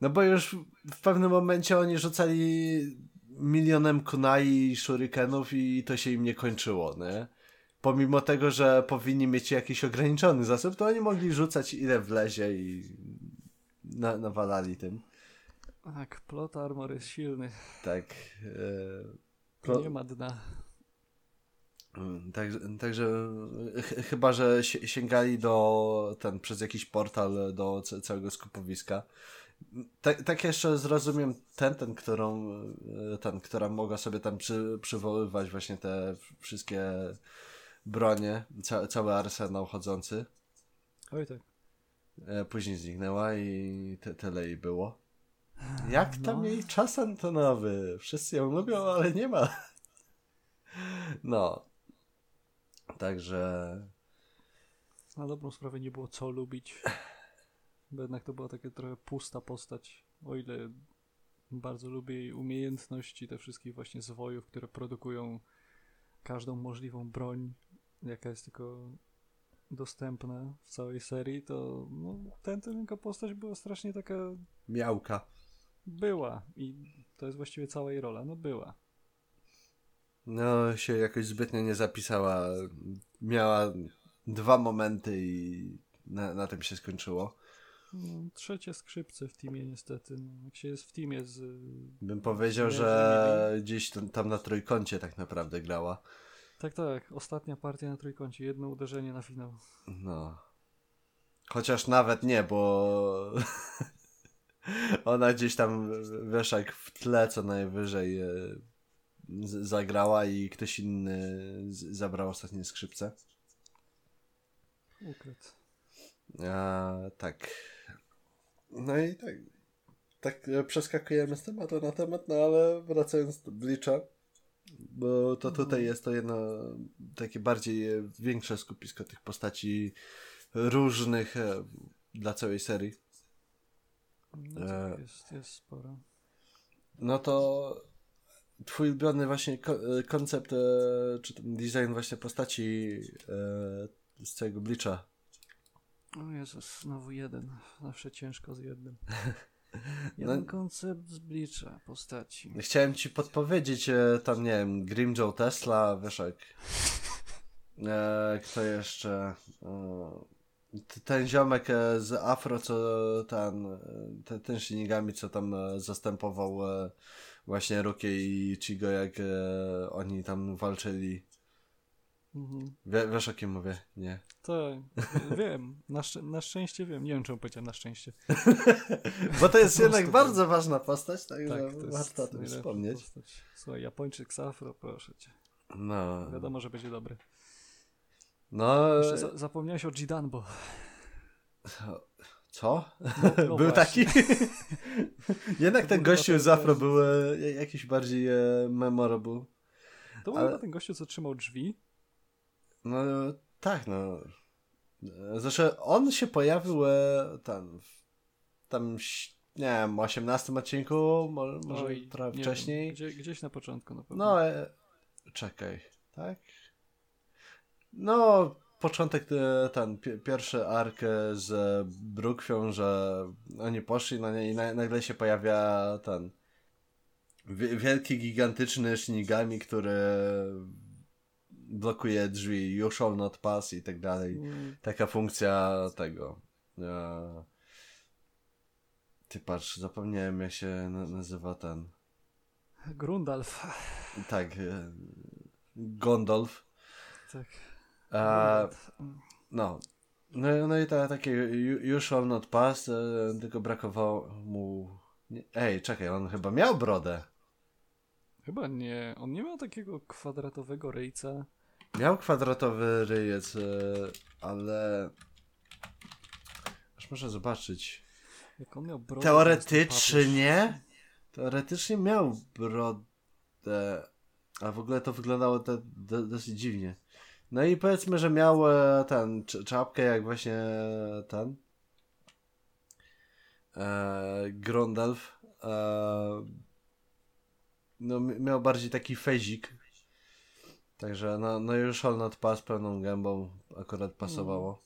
No bo już w pewnym momencie oni rzucali milionem kunai i shurikenów i to się im nie kończyło, nie? Pomimo tego, że powinni mieć jakiś ograniczony zasób, to oni mogli rzucać ile wlezie i na, nawalali tym. tak, plot armor jest silny. Tak. E, pro- Nie ma dna. Także, także ch- chyba, że si- sięgali do ten przez jakiś portal do ca- całego skupowiska. Tak, tak jeszcze zrozumiem ten, ten, którą, ten, która mogła sobie tam przy, przywoływać właśnie te wszystkie bronie, ca, cały arsenał chodzący. Oj tak. E, Później zniknęła i te, tyle jej było. Jak tam No. jej czas antonowy? Wszyscy ją lubią, ale nie ma. No. Także Na dobrą sprawę nie było co lubić. Bo jednak to była taka trochę pusta postać. O ile bardzo lubię jej umiejętności, te wszystkich właśnie zwojów, które produkują każdą możliwą broń, jaka jest tylko dostępna w całej serii, to no, ten, ten postać była strasznie taka miałka. Była i to jest właściwie cała jej rola, no była. No, się jakoś zbytnio nie zapisała. Miała dwa momenty i na, na tym się skończyło. No, trzecie skrzypce w teamie niestety. No, jak się jest w teamie z... Bym powiedział, że gdzieś tam, tam na trójkącie tak naprawdę grała. Tak, tak. Ostatnia partia na trójkącie. Jedno uderzenie na finał. No. Chociaż nawet nie, bo Ona gdzieś tam, wiesz, jak w tle co najwyżej e, zagrała i ktoś inny zabrał ostatnie skrzypce. Ukradł. A, tak. No i tak. Tak e, przeskakujemy z tematu na temat, no ale wracając do Bleacha, bo to tutaj jest to jedno takie bardziej e, większe skupisko tych postaci różnych dla całej serii. No, E. tak, jest, jest sporo. No to twój ulubiony właśnie e, koncept, e, czy ten design właśnie postaci z całego Bleacha. O Jezus, znowu jeden. Zawsze ciężko z jednym. No- Jeden koncept z Bleacha, postaci. Chciałem ci podpowiedzieć, tam nie wiem, Grim Joe Tesla, wiesz jak. E, kto jeszcze? T- ten ziomek e, z Afro, co ten, e, te, ten Shinigami, co tam e, zastępował właśnie Rukie i Chigo, jak oni tam walczyli. Mhm. Wie, wiesz o kim mówię? Nie. Tak, wiem. Na, szczę- na szczęście wiem. Nie wiem, czemu powiedziałem na szczęście. Bo to jest jednak bardzo ważna postać, także Tak, warto o tym wspomnieć. postać. Słuchaj, Japończyk z Afro, proszę cię. No. Wiadomo, że będzie dobry. No. Jeszcze za zapomniałeś o Jidanbo. Co? no był właśnie. taki? Jednak ten był gościu z Afro był e, jakiś bardziej e, memorable. To był Ale- ten gościu, co trzymał drzwi. No tak, no. Zresztą on się pojawił e, tam, w, tam, nie wiem, 18 odcinku, może, może Oj, trochę nie wcześniej. Wiem, gdzie, gdzieś na początku na pewno. No, e, czekaj, tak? No, początek e, ten, pi- pierwszy ark e, z Brookfią, że oni poszli na nie i na, nagle się pojawia ten wi- wielki, gigantyczny Shinigami, który blokuje drzwi, you shall not pass i tak dalej. Mm, Taka funkcja tego. E, ty patrz, zapomniałem jak się na, nazywa ten. Grundalf. Tak, Gondolf. Tak. Grundalf. no. No, no i ta, takie you shall not pass, e, tylko brakowało mu... Ej, czekaj, on chyba miał brodę. Chyba nie. On nie miał takiego kwadratowego ryjca. Miał kwadratowy ryjec, e, ale... Aż muszę zobaczyć. Jak on miał brodę. Teoretycznie... Teoretycznie miał brodę, a w ogóle to wyglądało te, do, dosyć dziwnie. No i powiedzmy, że miał e, ten, cz- czapkę jak właśnie ten e, Grondalf. E, no miał bardziej taki fezik. Także no, no już on not pass pełną gębą akurat pasowało.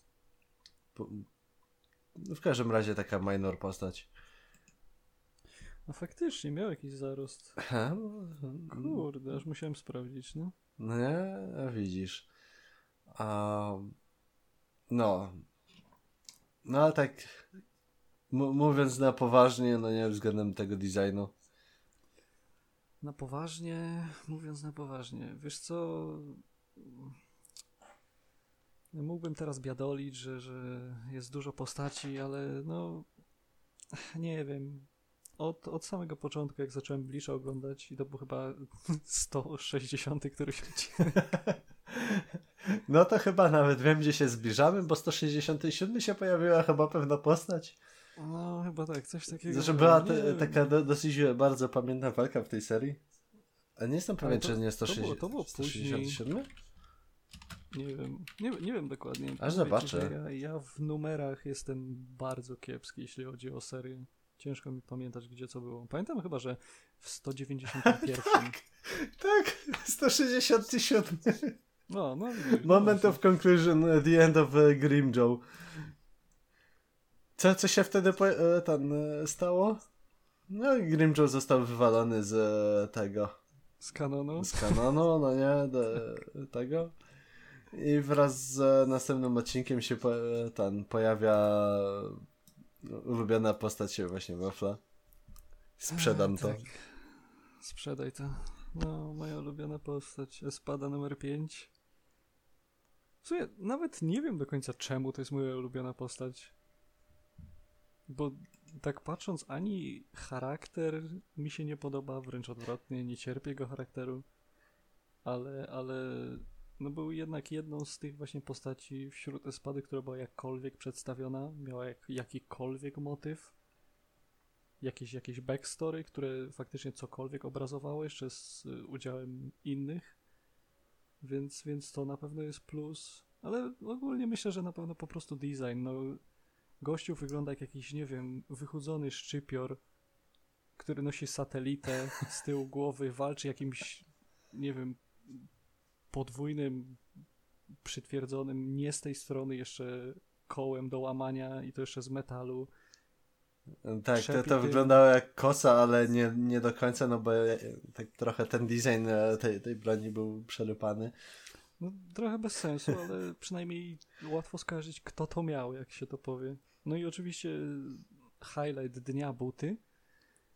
No w każdym razie taka minor postać. No faktycznie, miał jakiś zarost. He, Kurde, aż musiałem sprawdzić, no. No widzisz. A, no. No ale tak mówiąc na poważnie, no nie względem tego designu. Na poważnie, mówiąc na poważnie, wiesz co, mógłbym teraz biadolić, że, że jest dużo postaci, ale no, nie wiem, od, od samego początku, jak zacząłem Bleacha oglądać i to był chyba 160 któryś odcinek, No to chyba nawet wiem, gdzie się zbliżamy, bo 167 się pojawiła chyba pewna postać. no chyba tak, coś takiego. Zresztą była te, taka do, dosyć bardzo pamiętna walka w tej serii. A nie jestem pewien, to- czy nie to było- 160, to było później. 167? Nie wiem, nie, nie wiem dokładnie. Ci, zobaczę. Ja, ja w numerach jestem bardzo kiepski, jeśli chodzi o serię. Ciężko mi pamiętać, gdzie co było. Pamiętam chyba, że w 191. Tak, 167. No, no. Moment of conclusion, uh, the end of uh, Grim Joe. Co, co się wtedy e, ten, e, stało? No i Grim Joe został wywalony z e, tego, Z kanonu. z kanonu, no nie, do, tego. I wraz z następnym odcinkiem się po, ten, pojawia ulubiona postać właśnie Wafla. Sprzedam A, to. tak. Sprzedaj to. No, moja ulubiona postać. Espada numer 5. Sumie nawet nie wiem do końca czemu to jest moja ulubiona postać. Bo tak patrząc, ani charakter mi się nie podoba, wręcz odwrotnie, nie cierpię jego charakteru, ale, ale no był jednak jedną z tych właśnie postaci wśród Espady, która była jakkolwiek przedstawiona, miała jak, jakikolwiek motyw, jakieś, jakieś backstory, które faktycznie cokolwiek obrazowało, jeszcze z y, udziałem innych, więc, więc to na pewno jest plus, ale ogólnie myślę, że na pewno po prostu design, no gościu wygląda jak jakiś, nie wiem, wychudzony szczypior, który nosi satelitę z tyłu głowy, walczy jakimś, nie wiem, podwójnym, przytwierdzonym, nie z tej strony jeszcze kołem do łamania i to jeszcze z metalu. Tak, to, to wyglądało jak kosa, ale nie, nie do końca, no bo tak trochę ten design e, tej, tej broni był przerypany. No, trochę bez sensu, ale przynajmniej łatwo skojarzyć, kto to miał, jak się to powie. No i oczywiście highlight dnia buty,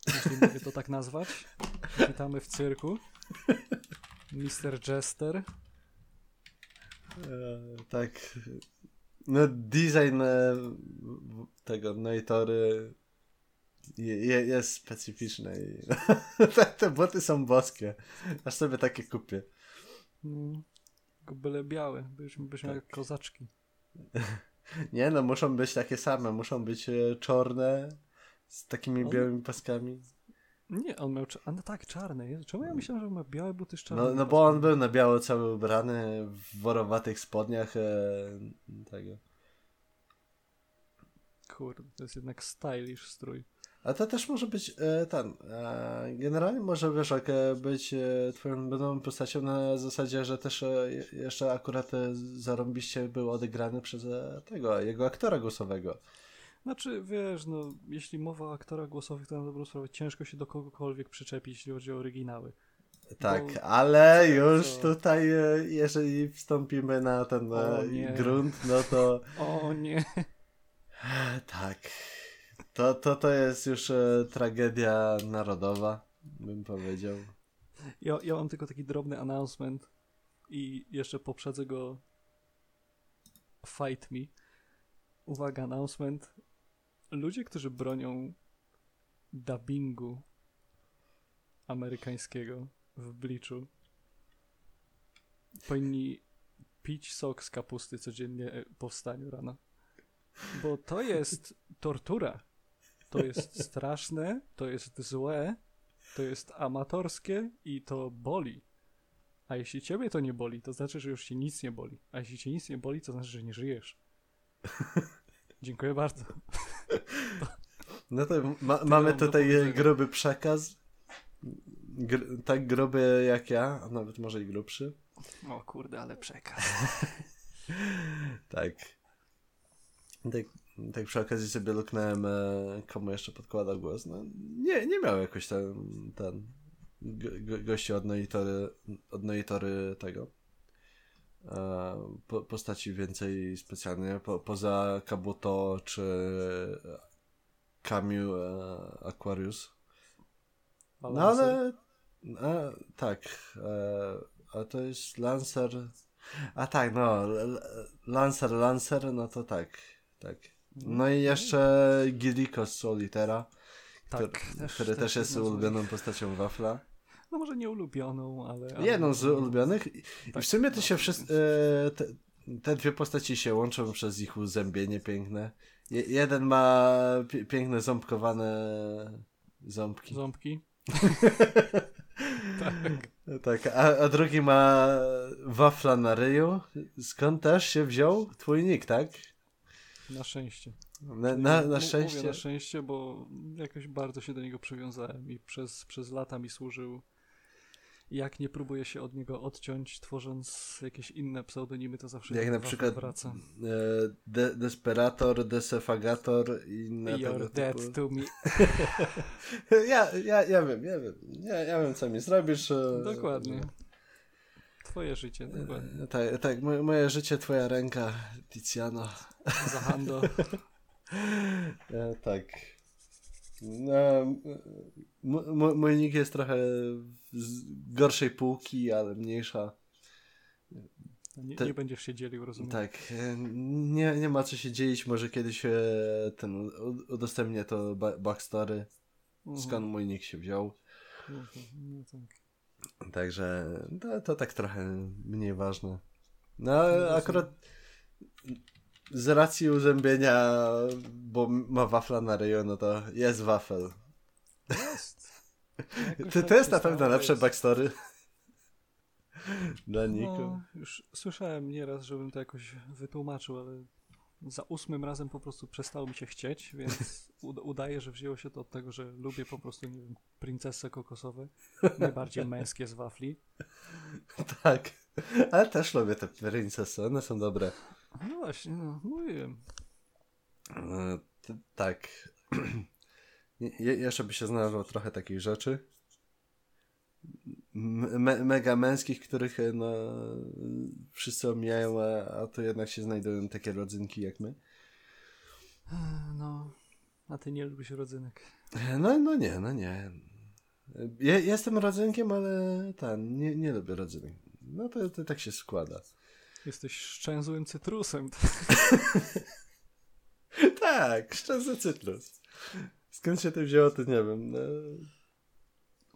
jeśli mogę to tak nazwać. Witamy w cyrku. Mr. Jester. E, tak. No design e, tego Noitory je, jest specyficzny. I te buty są boskie. Aż sobie takie kupię. No, byle białe, byśmy, byśmy tak. jak kozaczki. Nie no, muszą być takie same, muszą być e, czarne z takimi białymi paskami. Nie, on miał. A no tak, czarne. Czemu ja myślałem, że on ma białe buty z czarnymi? No, no bo on był na biało cały ubrany w worowatych spodniach e, tego. Kurde, to jest jednak stylish strój. A to też może być e, ten. E, generalnie może wiesz, jak, e, być e, twoją nową postacią na zasadzie, że też e, jeszcze akurat e, zarąbiście był odegrany przez e, tego, jego aktora głosowego. Znaczy, wiesz, no, jeśli mowa o aktorach głosowych, to na dobrą sprawę ciężko się do kogokolwiek przyczepić, jeśli chodzi o oryginały. Tak, Bo... ale już to... tutaj, e, jeżeli wstąpimy na ten e, grunt, no to. O nie. Tak. To, to, to jest już e, tragedia narodowa, bym powiedział. Ja, ja mam tylko taki drobny announcement i jeszcze poprzedzę go Fight Me. Uwaga, announcement ludzie, którzy bronią dubbingu amerykańskiego w Bleachu powinni pić sok z kapusty codziennie po wstaniu rano. Bo to jest tortura. To jest straszne, to jest złe, to jest amatorskie i to boli. A jeśli ciebie to nie boli, to znaczy, że już ci nic nie boli. A jeśli cię nic nie boli, to znaczy, że nie żyjesz. Dziękuję bardzo. No to ma, mamy tutaj gruby przekaz. Gr tak gruby jak ja, a nawet może i grubszy. O kurde, ale przekaz. tak. tak. Tak przy okazji sobie luknąłem, e, komu jeszcze podkłada głos. No, nie, nie miał jakoś ten, ten gości od Noitory, od Noitory tego po, postaci więcej specjalnie, po, poza Kabuto czy Camus e, Aquarius. No ale a, tak, e, a to jest Lancer. A tak, no, Lancer, Lancer, no to tak, tak. No i jeszcze Giliko z Solitera, tak, który też, który też, też jest ulubioną postacią Wafla no może nie ulubioną, ale... ale Jedną z ulubionych. I tak, w sumie to się no. E, te, te, dwie postaci się łączą przez ich uzębienie piękne. Je, jeden ma piękne ząbkowane ząbki. Ząbki? tak. Tak, a, a drugi ma wafla na ryju. Skąd też się wziął twój nick, tak? Na szczęście. Na, na, na szczęście. Mówię na szczęście, bo jakoś bardzo się do niego przywiązałem i przez, przez lata mi służył jak nie próbuję się od niego odciąć, tworząc jakieś inne pseudonimy, to zawsze jak na przykład wraca. E, de Desperator, Desefagator i inne You're dead typu. to me. ja, ja, ja wiem, ja wiem. Ja, ja wiem, co mi zrobisz. E, dokładnie. Twoje życie, dokładnie. E, tak, tak moje, życie, twoja ręka, Tiziano. Zahando. tak. No, mój nick jest trochę z gorszej półki, ale mniejsza. Nie, nie będziesz się dzielił, rozumiem. Tak, nie, nie ma co się dzielić, może kiedyś e, ten udostępnię to ba- backstory, Mhm. skąd mój nick się wziął. Mhm, No tak. Także to, to tak trochę mniej ważne. No ale akurat z racji uzębienia, bo ma wafla na ryju, no to jest wafel. Jest. Jakoś To, tak to jest na pewno lepsze jest. backstory. Dla Niku. No, już słyszałem nieraz, żebym to jakoś wytłumaczył, ale za ósmym razem po prostu przestało mi się chcieć, więc ud- udaję, że wzięło się to od tego, że lubię po prostu, nie wiem, princesy kokosowe, najbardziej męskie z wafli. Tak. Ale też lubię te princesy, one są dobre. No właśnie, no, mówiłem. E, t- tak. Je, jeszcze by się znalazło trochę takich rzeczy. Me, mega męskich, których e, no, wszyscy omijają, a, a tu jednak się znajdują takie rodzynki jak my. No, a ty nie lubisz rodzynek. E, No, no nie, no nie. Je, jestem rodzynkiem, ale ten, nie, nie lubię rodzynek. No to, to tak się składa. Jesteś szczęsłym cytrusem. Tak, szczerze cytrus. Skąd się to wzięło, to nie wiem. No,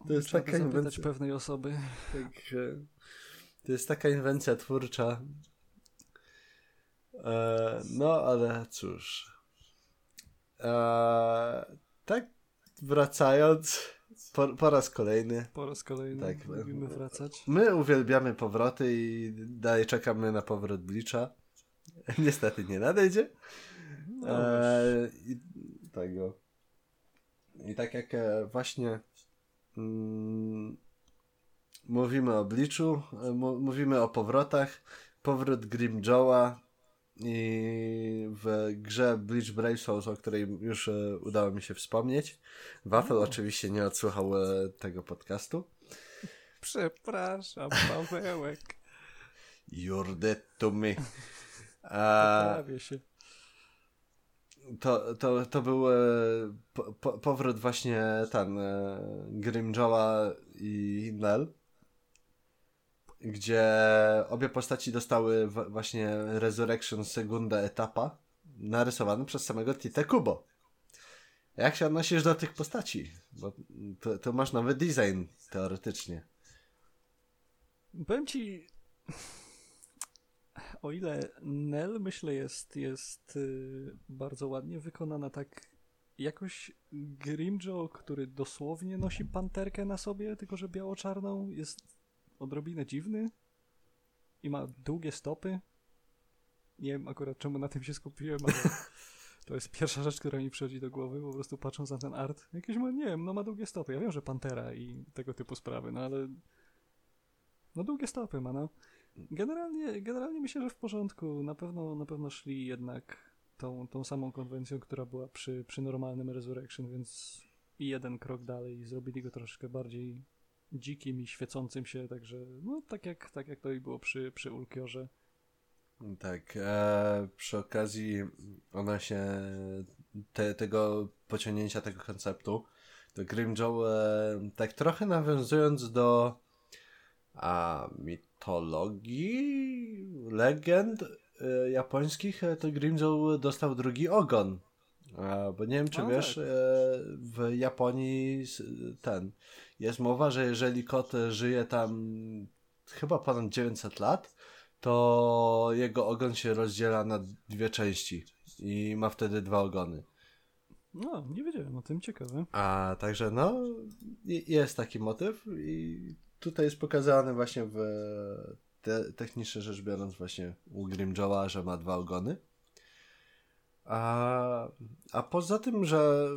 To jest Trzeba taka inwencja. pewnej osoby. Tak, to jest taka inwencja twórcza. E, no, ale cóż. E, tak, wracając po, po raz kolejny. Po raz kolejny Tak. lubimy wracać. My uwielbiamy powroty i dalej czekamy na powrót Blicza. Niestety nie nadejdzie. No, E, i, tego. I tak jak e, właśnie mm, mówimy o Bliczu, e, mu, mówimy o powrotach. Powrót Grim Joe'a i w grze Bleach Brave Souls, o której już e, udało mi się wspomnieć. Wafel O. oczywiście nie odsłuchał e, tego podcastu. Przepraszam, Pawełek. You're dead to me. A, się. to, to, to był e, po, po, powrót właśnie ten Grimjoa i Nell, gdzie obie postaci dostały właśnie Resurrection Segunda etapa narysowany przez samego Tite Kubo. Jak się odnosisz do tych postaci? Bo to, to masz nowy design teoretycznie. Powiem ci, o ile Nell myślę jest, jest y, bardzo ładnie wykonana, tak jakoś Grimjo, który dosłownie nosi panterkę na sobie, tylko że biało-czarną, jest odrobinę dziwny i ma długie stopy. Nie wiem akurat czemu na tym się skupiłem, ale to jest pierwsza rzecz, która mi przychodzi do głowy, po prostu patrząc na ten art. Jakieś ma, nie wiem, no ma długie stopy. Ja wiem, że pantera i tego typu sprawy, no ale no długie stopy ma, no. Generalnie, generalnie myślę, że w porządku. Na pewno, na pewno szli jednak tą, tą samą konwencją, która była przy, przy normalnym Resurrection, więc i jeden krok dalej i zrobili go troszkę bardziej dzikim i świecącym się, także no tak jak, tak jak to i było przy, przy Ulkiorze. Tak, e, przy okazji ona się te, tego pociągnięcia tego konceptu to Grim Joe e, tak trochę nawiązując do a, mitologii, legend e, japońskich, e, to Grim Joe dostał drugi ogon. E, bo nie wiem, czy A, wiesz, tak. e, w Japonii ten jest mowa, że jeżeli kot żyje tam chyba ponad 900 lat, to jego ogon się rozdziela na dwie części i ma wtedy dwa ogony. No, nie wiedziałem o tym, ciekawe. A także no, jest taki motyw i tutaj jest pokazany właśnie w te, technicznie rzecz biorąc właśnie u Grimjoa, że ma dwa ogony. A, a poza tym, że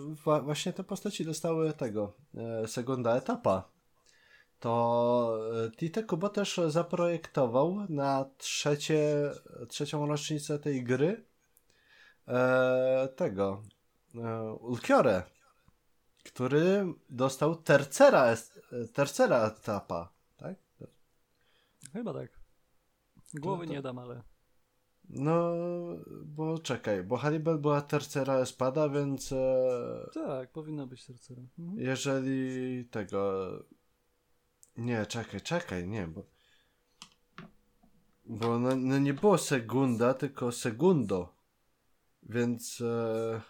właśnie te postaci dostały tego e, segunda etapa, to e, Tite Kubo też zaprojektował na trzecie, trzecią rocznicę tej gry e, tego e, Ulkiore, który dostał tercera, tercera etapa, tak? Chyba tak. Głowy No to- nie dam, ale No, bo czekaj, bo Hannibal była tercera espada, więc e, tak, powinno być sercera. Mhm. jeżeli tego... Nie, czekaj, czekaj, nie, bo... Bo no, no nie było segunda, tylko segundo. Więc. E...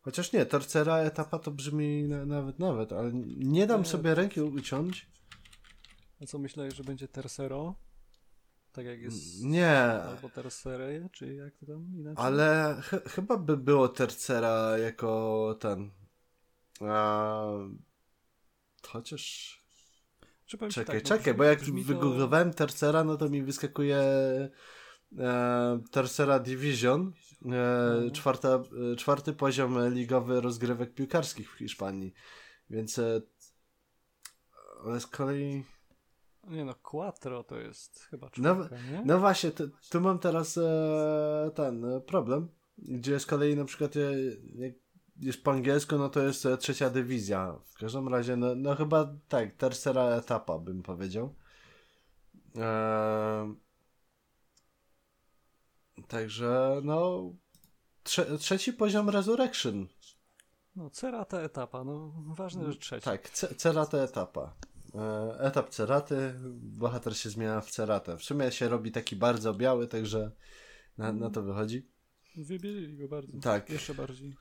Chociaż nie, tercera etapa to brzmi na, nawet, nawet, ale nie dam Nie. sobie ręki uciąć. A co myślałeś, że będzie Tercero? Tak jak jest... Nie, Albo Tercere, czy jak to tam inaczej? ale ch chyba by było tercera jako ten. A... Chociaż. Czekaj, tak, no czekaj, brzmi- bo jak to- wygooglowałem Tercera, no to mi wyskakuje e, Tercera Division, e, Mhm. czwarta, e, czwarty poziom ligowy rozgrywek piłkarskich w Hiszpanii. Więc e, ale z kolei Nie no, Quattro to jest chyba No, czwórka, nie? no właśnie, tu, tu mam teraz e, ten e, problem, gdzie z kolei na przykład jak jest po angielsku, no to jest e, trzecia dywizja. W każdym razie, no, no chyba tak, tercera etapa bym powiedział. E, także, no trze, trzeci poziom Resurrection. No, Cerata etapa, no ważne, że trzeci. Tak, ce, cerata etapa. E, etap ceraty, bohater się zmienia w ceratę. W sumie się robi taki bardzo biały, także na, na to wychodzi. Wybielili go bardzo. Tak. Jeszcze bardziej.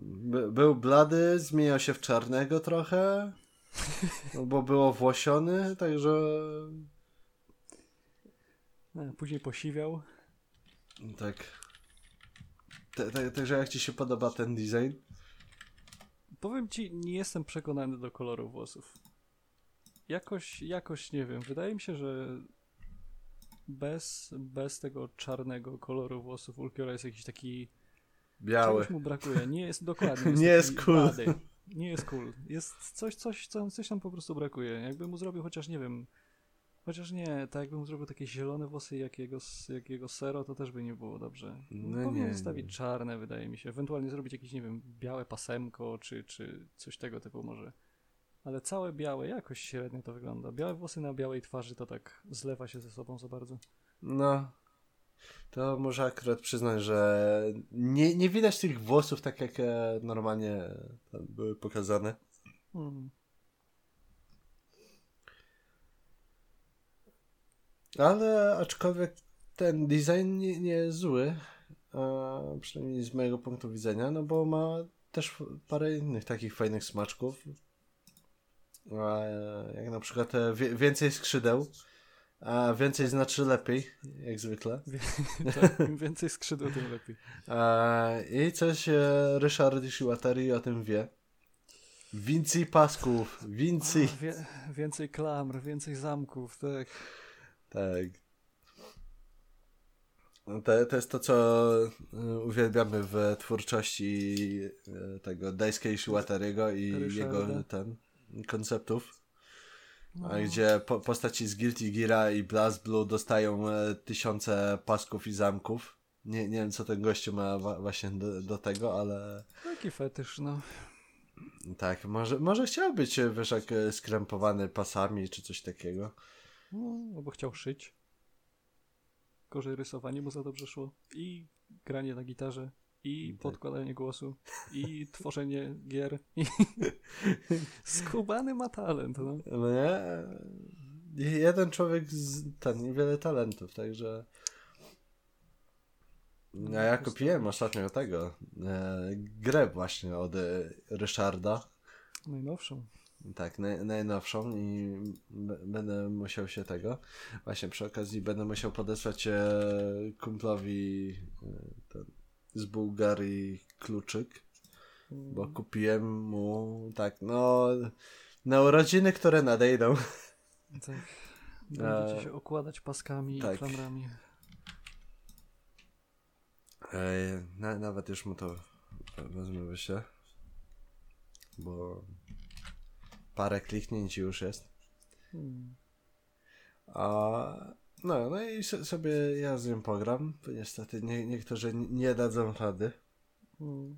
By, był blady, zmieniał się w czarnego trochę, no bo było włosiony, także E, Później posiwiał. tak. Także jak ci się podoba ten design? Powiem ci, nie jestem przekonany do koloru włosów. Jakoś, jakoś nie wiem. Wydaje mi się, że bez, bez tego czarnego koloru włosów Ulquiora jest jakiś taki... Biały. Czegoś mu brakuje. Nie jest dokładnie. Nie jest cool. blady. Nie jest cool. Jest coś, coś, co, coś tam po prostu brakuje. Jakby mu zrobił chociaż, nie wiem... Chociaż nie, tak jakby mu zrobił takie zielone włosy jak jego, jak jego sero, to też by nie było dobrze. No Powinien nie, zostawić nie. czarne, wydaje mi się. Ewentualnie zrobić jakieś, nie wiem, białe pasemko, czy, czy coś tego typu może. Ale całe białe, jakoś średnio to wygląda. Białe włosy na białej twarzy to tak zlewa się ze sobą za bardzo. No. To może akurat przyznać, że nie, nie widać tych włosów tak jak e, normalnie tam były pokazane. Hmm. Ale aczkolwiek ten design nie, nie jest zły, przynajmniej z mojego punktu widzenia, no bo ma też parę innych takich fajnych smaczków. A, jak na przykład e, więcej skrzydeł, a więcej znaczy lepiej, jak zwykle. Tak, im więcej skrzydeł, tym lepiej. A, I coś e, Ryszard Ishiwatari o tym wie. Więcej pasków, więcej. A, wie, więcej klamr, więcej zamków, tak. Tak. To, to jest to, co uwielbiamy w twórczości tego Daisuke Ishiwatariego i Ryszarda. jego ten konceptów. No, gdzie po, postaci z Guilty Geara i Blast Blue dostają e, tysiące pasków i zamków. Nie, nie wiem, co ten gościu ma właśnie do, do tego, ale Taki fetysz, no. tak, może, może chciał być, e, wiesz, jak e, skrępowany pasami czy coś takiego. no. Albo chciał szyć. Gorzej rysowanie mu za dobrze szło. I granie na gitarze. I Tak. podkładanie głosu. I tworzenie gier. I... Skubany ma talent, no. No nie? Jeden człowiek z ten, niewiele talentów, także. A ja kupiłem ostatnio tego e, grę właśnie od e, Ryszarda. Najnowszą. Tak, naj, najnowszą i będę musiał się tego. Właśnie przy okazji będę musiał podesłać e, kumplowi e, ten, z Bułgarii kluczyk, bo kupiłem mu tak, no na urodziny, które nadejdą. Tak. Będziecie E, się okładać paskami tak. i klamrami. Ej, na, nawet już mu to wezmę wyślę, bo parę kliknięć już jest. Hmm. A, no, no i so, sobie ja z nią pogram. bo Niestety nie, niektórzy nie dadzą rady. Hmm.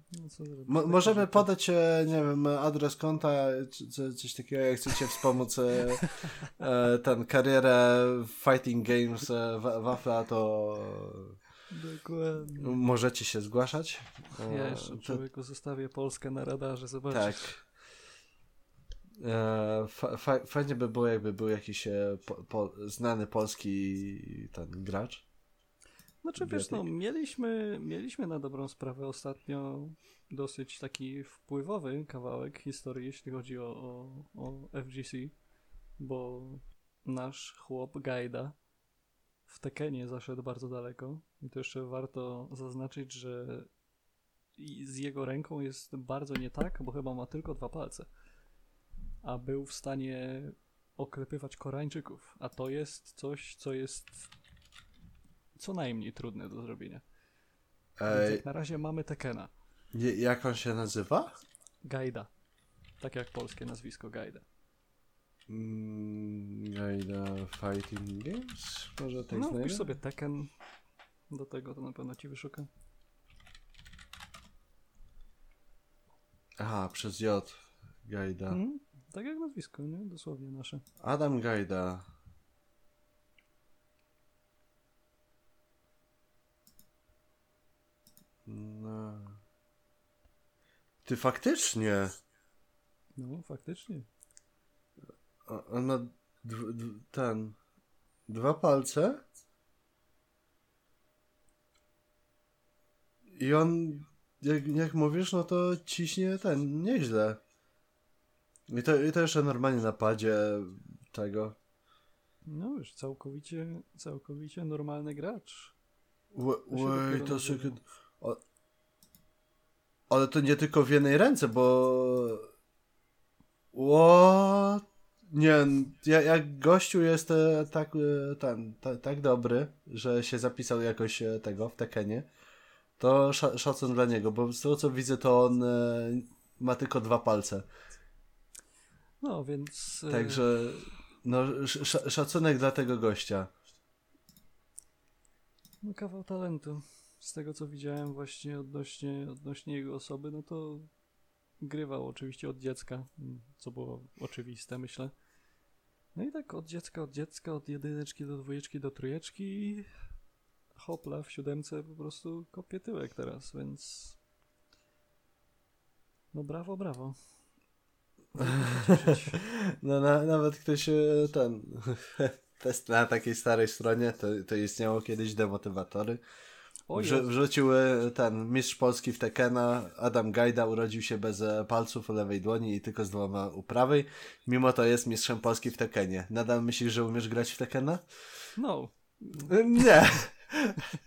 No, możemy podać, e, nie wiem, adres konta, czy, coś takiego, jak chcecie wspomóc e, e, ten karierę Fighting Games e, Wa- Wafla, to Dokładnie. możecie się zgłaszać. E, Ja jeszcze to- człowieku zostawię Polskę na radarze, zobaczysz. Tak. E, fa, fa, fajnie by było, jakby był jakiś e, po, po, znany polski ten gracz. Znaczy wiesz, no, mieliśmy, mieliśmy na dobrą sprawę ostatnio dosyć taki wpływowy kawałek historii, jeśli chodzi o, o, o FGC, bo nasz chłop Gajda w Tekenie zaszedł bardzo daleko i to jeszcze warto zaznaczyć, że z jego ręką jest bardzo nie tak, bo chyba ma tylko dwa palce, a był w stanie oklepywać Koreańczyków, a to jest coś, co jest co najmniej trudne do zrobienia. Ej, jak na razie mamy Tekena. jak on się nazywa? Gajda. Tak jak polskie nazwisko Gajda. Mm, Gajda Fighting Games? Może tak No, wpisz sobie Tekken. Do tego to na pewno ci wyszuka. Aha, przez J. Gajda. Mhm, tak jak nazwisko, nie? Dosłownie nasze. Adam Gajda. No. Ty faktycznie. No, faktycznie. on ma ten. Dwa palce. I on, jak, jak mówisz, no to ciśnie ten, nieźle. I to, I to jeszcze normalnie na padzie tego. No już, całkowicie, całkowicie normalny gracz. Wait a second. Ale to nie tylko w jednej ręce, bo... What? Nie, jak gościu jest e, tak, e, ten, tak dobry, że się zapisał jakoś e, tego w Tekenie, to szacun dla niego, bo z tego co widzę, to on ma tylko dwa palce. No, więc... Także no, szacunek dla tego gościa. No, kawał talentu z tego co widziałem właśnie odnośnie, odnośnie jego osoby, no to grywał oczywiście od dziecka, co było oczywiste, myślę. No i tak od dziecka, od dziecka, od jedyneczki do dwójeczki do trójeczki hopla w siódemce po prostu kopie tyłek teraz, więc no brawo, brawo. No na, nawet ktoś e, ten test na takiej starej stronie to, to istniało kiedyś demotywatory Wrzu wrzucił e, ten mistrz Polski w Tekena, Adam Gajda urodził się bez e, palców u lewej dłoni i tylko z dwoma u prawej. Mimo to jest mistrzem Polski w Tekenie. Nadal myślisz, że umiesz grać w Tekena? No. Nie.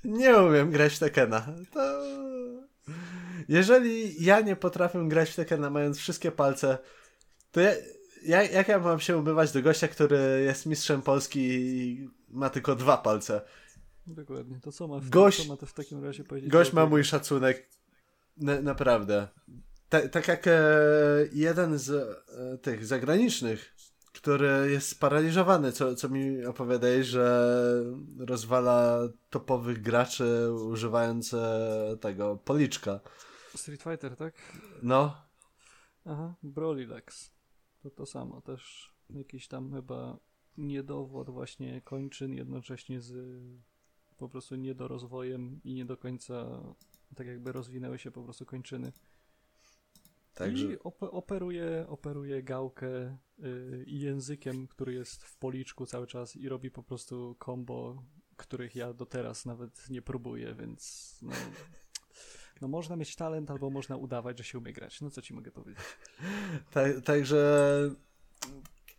Nie umiem grać w Tekena. To... Jeżeli ja nie potrafię grać w Tekena mając wszystkie palce, to ja, ja, jak ja mam się ubywać do gościa, który jest mistrzem Polski i ma tylko dwa palce? Dokładnie. To co ma w, gość, co ma to w takim razie powiedzieć? Gość ma mój szacunek. Na, naprawdę. tak jak e, jeden z e, tych zagranicznych, który jest sparaliżowany, co, co mi opowiadałeś, że rozwala topowych graczy używając e, tego policzka. Street Fighter, tak? No. Aha, Brolilex. To to samo, też jakiś tam chyba niedowład właśnie kończyn jednocześnie z po prostu niedorozwojem i nie do końca tak jakby rozwinęły się po prostu kończyny. Także... I op operuje, operuje gałkę yy, i językiem, który jest w policzku cały czas i robi po prostu combo, których ja do teraz nawet nie próbuję, więc no, no można mieć talent albo można udawać, że się umie grać. No co ci mogę powiedzieć? Tak, także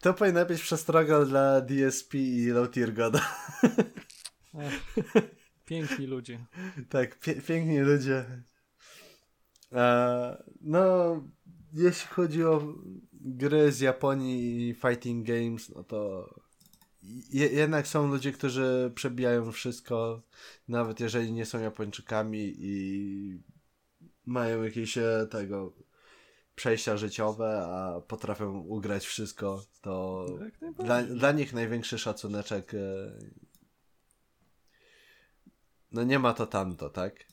to powinna być przestroga dla DSP i Low Tier Goda. piękni ludzie. Tak, pie piękni ludzie. E, no, jeśli chodzi o gry z Japonii i fighting games, no to je jednak są ludzie, którzy przebijają wszystko, nawet jeżeli nie są Japończykami i mają jakieś e, tego przejścia życiowe, a potrafią ugrać wszystko, to dla, dla nich największy szacuneczek e, no nie ma to tamto, tak?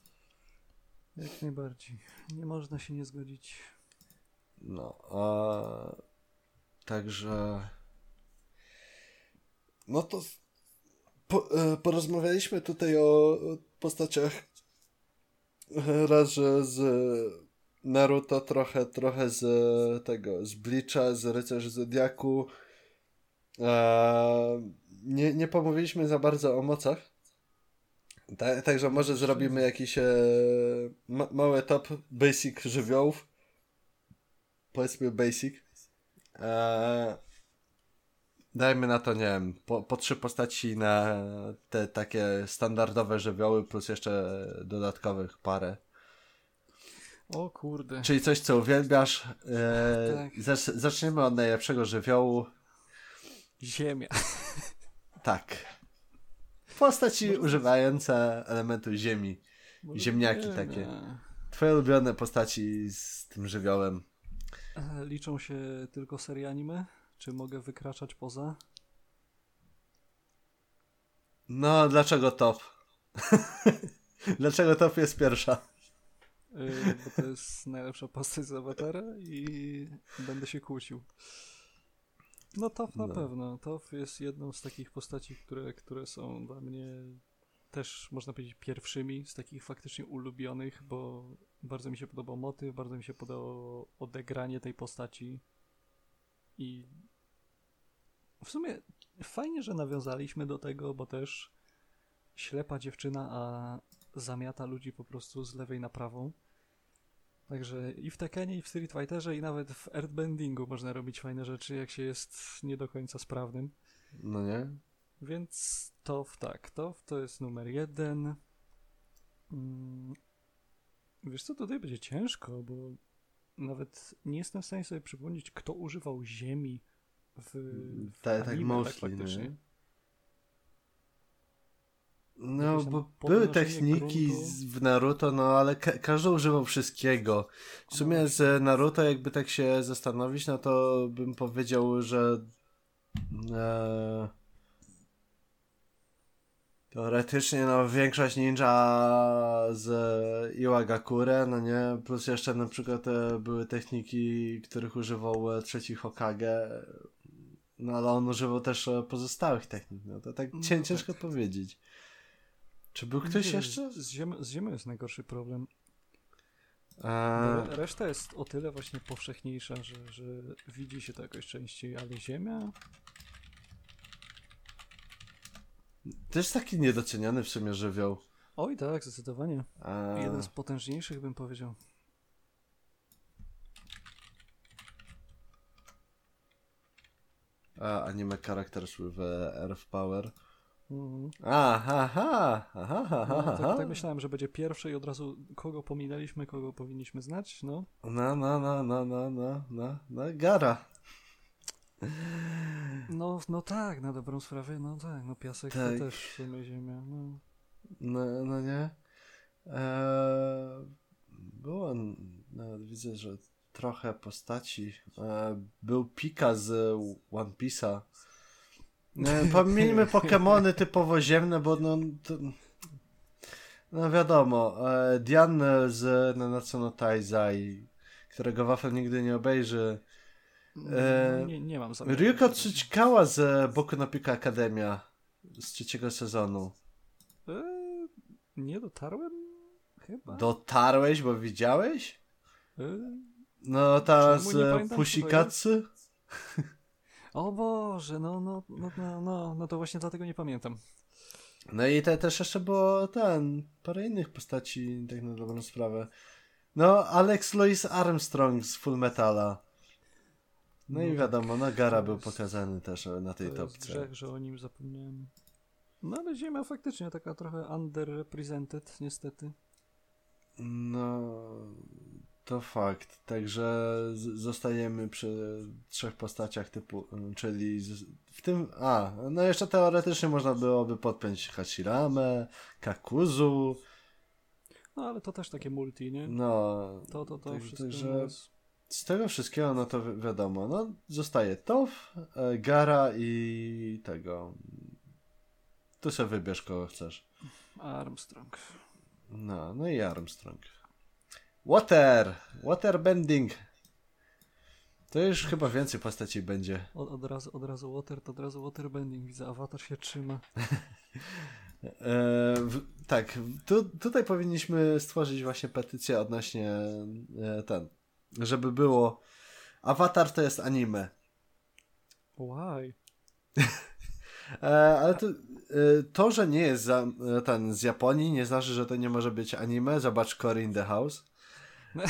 Jak najbardziej. Nie można się nie zgodzić. No, a także. No to po, e, porozmawialiśmy tutaj o postaciach raz, że z Naruto trochę, trochę z tego, z Bleacha, z Rycerzy Zodiaku. Eee, nie, nie pomówiliśmy za bardzo o mocach. Ta, także może zrobimy jakiś e, ma, mały top basic żywiołów. Powiedzmy basic. Eee, dajmy na to, nie wiem, po, po trzy postaci na te takie standardowe żywioły, plus jeszcze dodatkowych parę. O kurde. Czyli coś, co uwielbiasz. E, Tak. zacz, zaczniemy od najlepszego żywiołu. Ziemia. Tak. Postaci używające elementu ziemi. Może Ziemniaki ziemia. takie. Twoje ulubione postaci z tym żywiołem. E, Liczą się tylko serie anime? Czy mogę wykraczać poza? No, dlaczego top? dlaczego top jest pierwsza? Yy, bo to jest najlepsza postać z awatara i będę się kłócił. No Tof na No. pewno. Tof jest jedną z takich postaci, które, które są dla mnie też, można powiedzieć, pierwszymi z takich faktycznie ulubionych, bo bardzo mi się podobał motyw, bardzo mi się podobało odegranie tej postaci i w sumie fajnie, że nawiązaliśmy do tego, bo też ślepa dziewczyna, a zamiata ludzi po prostu z lewej na prawą. Także i w Tekkenie, i w Street Fighterze, i nawet w Earthbendingu można robić fajne rzeczy, jak się jest nie do końca sprawnym. No nie? Więc TOF tak, TOF to jest numer jeden. Mm, Wiesz co, tutaj będzie ciężko, bo nawet nie jestem w stanie sobie przypomnieć, kto używał ziemi w, w Tak, tak anime, mostly, faktycznie. nie? No, tam bo były techniki gruntu. z, w Naruto, no ale ka każdy używał wszystkiego. W sumie z Naruto, jakby tak się zastanowić, no to bym powiedział, że e, teoretycznie no większość ninja z Iwagakure, no nie, plus jeszcze na przykład e, były techniki, których używał e, trzeci Hokage, no ale on używał też e, pozostałych technik, no to tak No cię, tak. ciężko powiedzieć. Czy był ktoś Wiesz, jeszcze? Z, ziemi, z ziemią jest najgorszy problem. E, re- reszta jest o tyle właśnie powszechniejsza, że, że widzi się to jakoś częściej, ale ziemia... jest taki niedoceniany w sumie żywioł. Oj tak, zdecydowanie. E, Jeden z potężniejszych bym powiedział. A, anime characters with uh, earth power. Mhm. Aha, aha, aha, aha, No, tak, tak myślałem, że będzie pierwszy i od razu kogo pominęliśmy, kogo powinniśmy znać, no. No, no, no, no, no, no, no, no, gara. No, no tak, na dobrą sprawę, no tak, no piasek Tak. to też w sumie ziemia, no. No, no nie. Eee, było, nawet widzę, że trochę postaci. Eee, był Pika z One Piece'a. No, pomijmy Pokemony typowo ziemne, bo no, to, no wiadomo, e, Dian z Nanatsu no Taizai, którego Wafel nigdy nie obejrzy. E, nie, nie mam zamiaru. Ryuko Tsuchikawa z Boku no Pico Academia z trzeciego sezonu. E, nie dotarłem? Chyba. Dotarłeś, bo widziałeś? No ta Czemu z Pusikatsu? o Boże, no, no, no, no, no, no to właśnie dlatego nie pamiętam. No i te, też jeszcze było ten, parę innych postaci, tak na dobrą sprawę. No, Alex Louis Armstrong z Full Metala. No, No i wiadomo, no Gara to był jest- pokazany też na tej To jest topce. grzech, że o nim zapomniałem. No ale ziemia faktycznie taka trochę underrepresented, niestety. No, to fakt. Także zostajemy przy trzech postaciach typu, y, czyli w tym, a, no jeszcze teoretycznie można byłoby podpiąć Hashirame, Kakuzu, No ale to też takie multi, nie? no, To, to, to tak- wszystko także jest... z tego wszystkiego, no to wi- wiadomo, no zostaje Tof, e, Gara i tego, tu sobie wybierz kogo chcesz. Armstrong. No, no i Armstrong. Water! Waterbending! To już chyba więcej postaci będzie. Od, od, razu, od razu water, to od razu waterbending. Widzę, awatar się trzyma. E, w, tak, tu, tutaj powinniśmy stworzyć właśnie petycję odnośnie e, ten, żeby było Avatar to jest anime. Why? E, ale to, e, to, że nie jest za, e, ten z Japonii, nie znaczy, że to nie może być anime. Zobacz Cory in the House.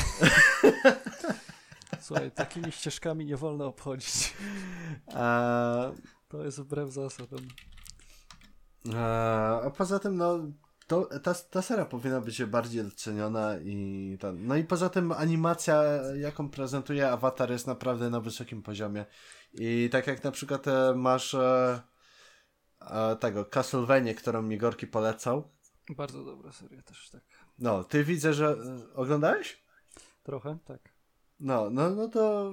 Słuchaj, takimi ścieżkami nie wolno obchodzić. E, To jest wbrew zasadom. e, a poza tym, no, to, ta, ta seria powinna być bardziej doceniona i ten. No i poza tym animacja, jaką prezentuje Avatar jest naprawdę na wysokim poziomie. I tak jak na przykład e, masz e, e, tego Castlevania, którą mi Gorki polecał. Bardzo dobra seria też, tak. No, ty widzę, że oglądałeś? Trochę, tak. No, no, no to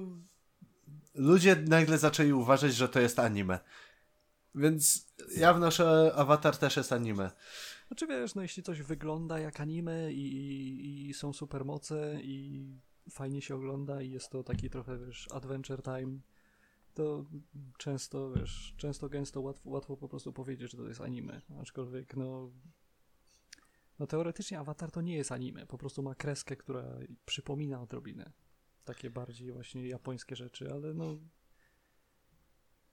ludzie nagle zaczęli uważać, że to jest anime. Więc ja wnoszę, Avatar też jest anime. Znaczy wiesz, no jeśli coś wygląda jak anime i, i, i są supermoce i fajnie się ogląda i jest to taki trochę, wiesz, adventure time, to często, wiesz, często gęsto łatwo, łatwo po prostu powiedzieć, że to jest anime. Aczkolwiek, no, no teoretycznie Avatar to nie jest anime, po prostu ma kreskę, która przypomina odrobinę. Takie bardziej właśnie japońskie rzeczy, ale no,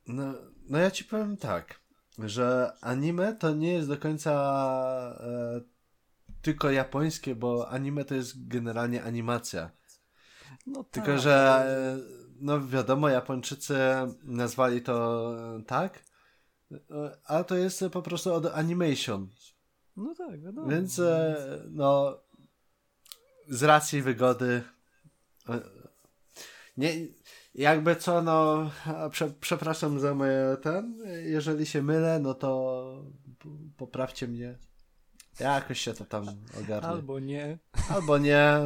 No, no ja ci powiem tak, że anime to nie jest do końca e, tylko japońskie, bo anime to jest generalnie animacja. no Tylko, tak, że ale- e, no wiadomo, Japończycy nazwali to e, tak, e, a to jest po prostu od animation. No tak, wiadomo. Więc e, no z racji wygody e, nie, jakby co, no prze, przepraszam za moje ten, jeżeli się mylę, no to poprawcie mnie. Jakoś się to tam ogarnie. Albo, Albo nie,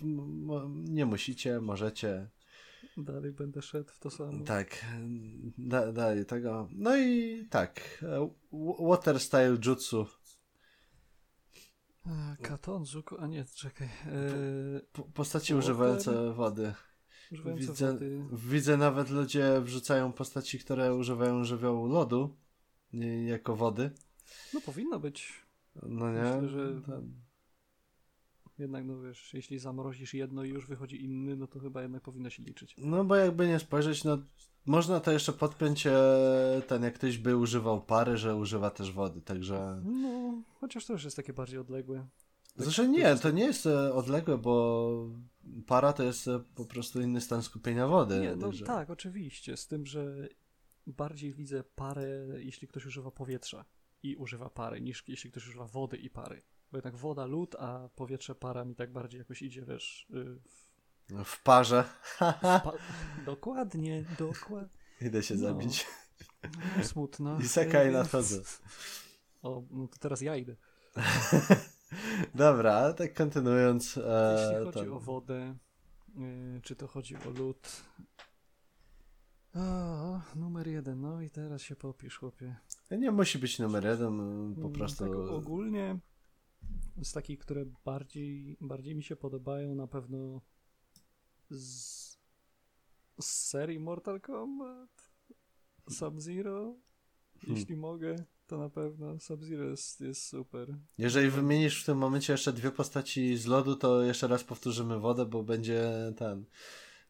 nie, nie musicie, możecie. dalej będę szedł w to samo. Tak, da, dalej tego. No i tak, e, water style jutsu. A, Katonzuku, a nie, czekaj. E, Po- Postaci Water? używające wody. używające Widzę, wody. widzę nawet ludzie wrzucają postaci, które używają żywiołu lodu nie, jako wody. No powinno być. No nie? Myślę, że- Ten- Jednak, no wiesz, jeśli zamrozisz jedno i już wychodzi inny, no to chyba jednak powinno się liczyć. No bo jakby nie spojrzeć, no można to jeszcze podpiąć e, ten, jak ktoś by używał pary, że używa też wody, także... No, chociaż to już jest takie bardziej odległe. Zresztą nie, to nie jest e, odległe, bo para to jest e, po prostu inny stan skupienia wody. Nie, no tak, oczywiście, z tym, że bardziej widzę parę, jeśli ktoś używa powietrza i używa pary, niż jeśli ktoś używa wody i pary. Bo jednak woda, lód, a powietrze, para mi tak bardziej jakoś idzie, wiesz, y, w W parze. Pa- dokładnie, dokładnie. Idę się No. zabić. Smutno. Isekai Yy, nadchodzę. O, no to teraz ja idę. Dobra, ale tak kontynuując. E, Jeśli chodzi o wodę, yy, czy to chodzi o lód. O, numer jeden, no i teraz się popisz, chłopie. Nie musi być numer jeden, po Mm, prostu. Tak ogólnie z takich, które bardziej, bardziej mi się podobają, na pewno z, z serii Mortal Kombat, Sub-Zero, Hmm. jeśli mogę, to na pewno Sub-Zero jest, jest super. Jeżeli wymienisz w tym momencie jeszcze dwie postaci z lodu, to jeszcze raz powtórzymy wodę, bo będzie ten.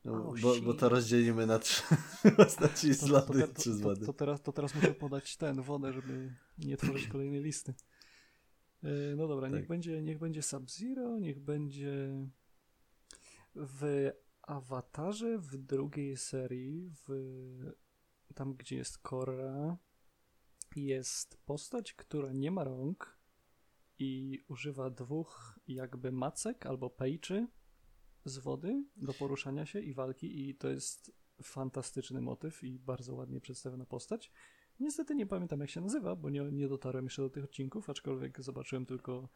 No, Oh, bo, bo to rozdzielimy na trzy postaci z To, to, lodu te- i trzy z to, wody. to, teraz, to teraz muszę podać ten, wodę, żeby nie tworzyć kolejnej listy. Yy, No dobra, niech Tak. będzie, niech będzie Sub-Zero, niech będzie w Awatarze w drugiej serii, w, tam gdzie jest Korra, jest postać, która nie ma rąk i używa dwóch jakby macek albo pejczy z wody do poruszania się i walki i to jest fantastyczny motyw i bardzo ładnie przedstawiona postać. Niestety nie pamiętam jak się nazywa, bo nie, nie dotarłem jeszcze do tych odcinków, aczkolwiek zobaczyłem tylko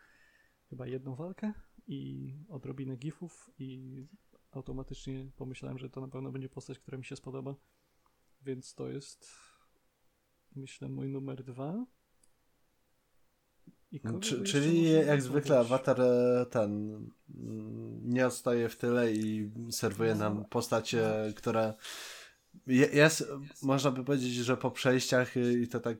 chyba jedną walkę i odrobinę gifów i automatycznie pomyślałem, że to na pewno będzie postać, która mi się spodoba. Więc to jest myślę mój numer dwa. Czy, czyli jak zwykle dodać? awatar e, ten mm, nie odstaje w tyle i serwuje No. nam postacie, które Jest, można by powiedzieć, że po przejściach i to tak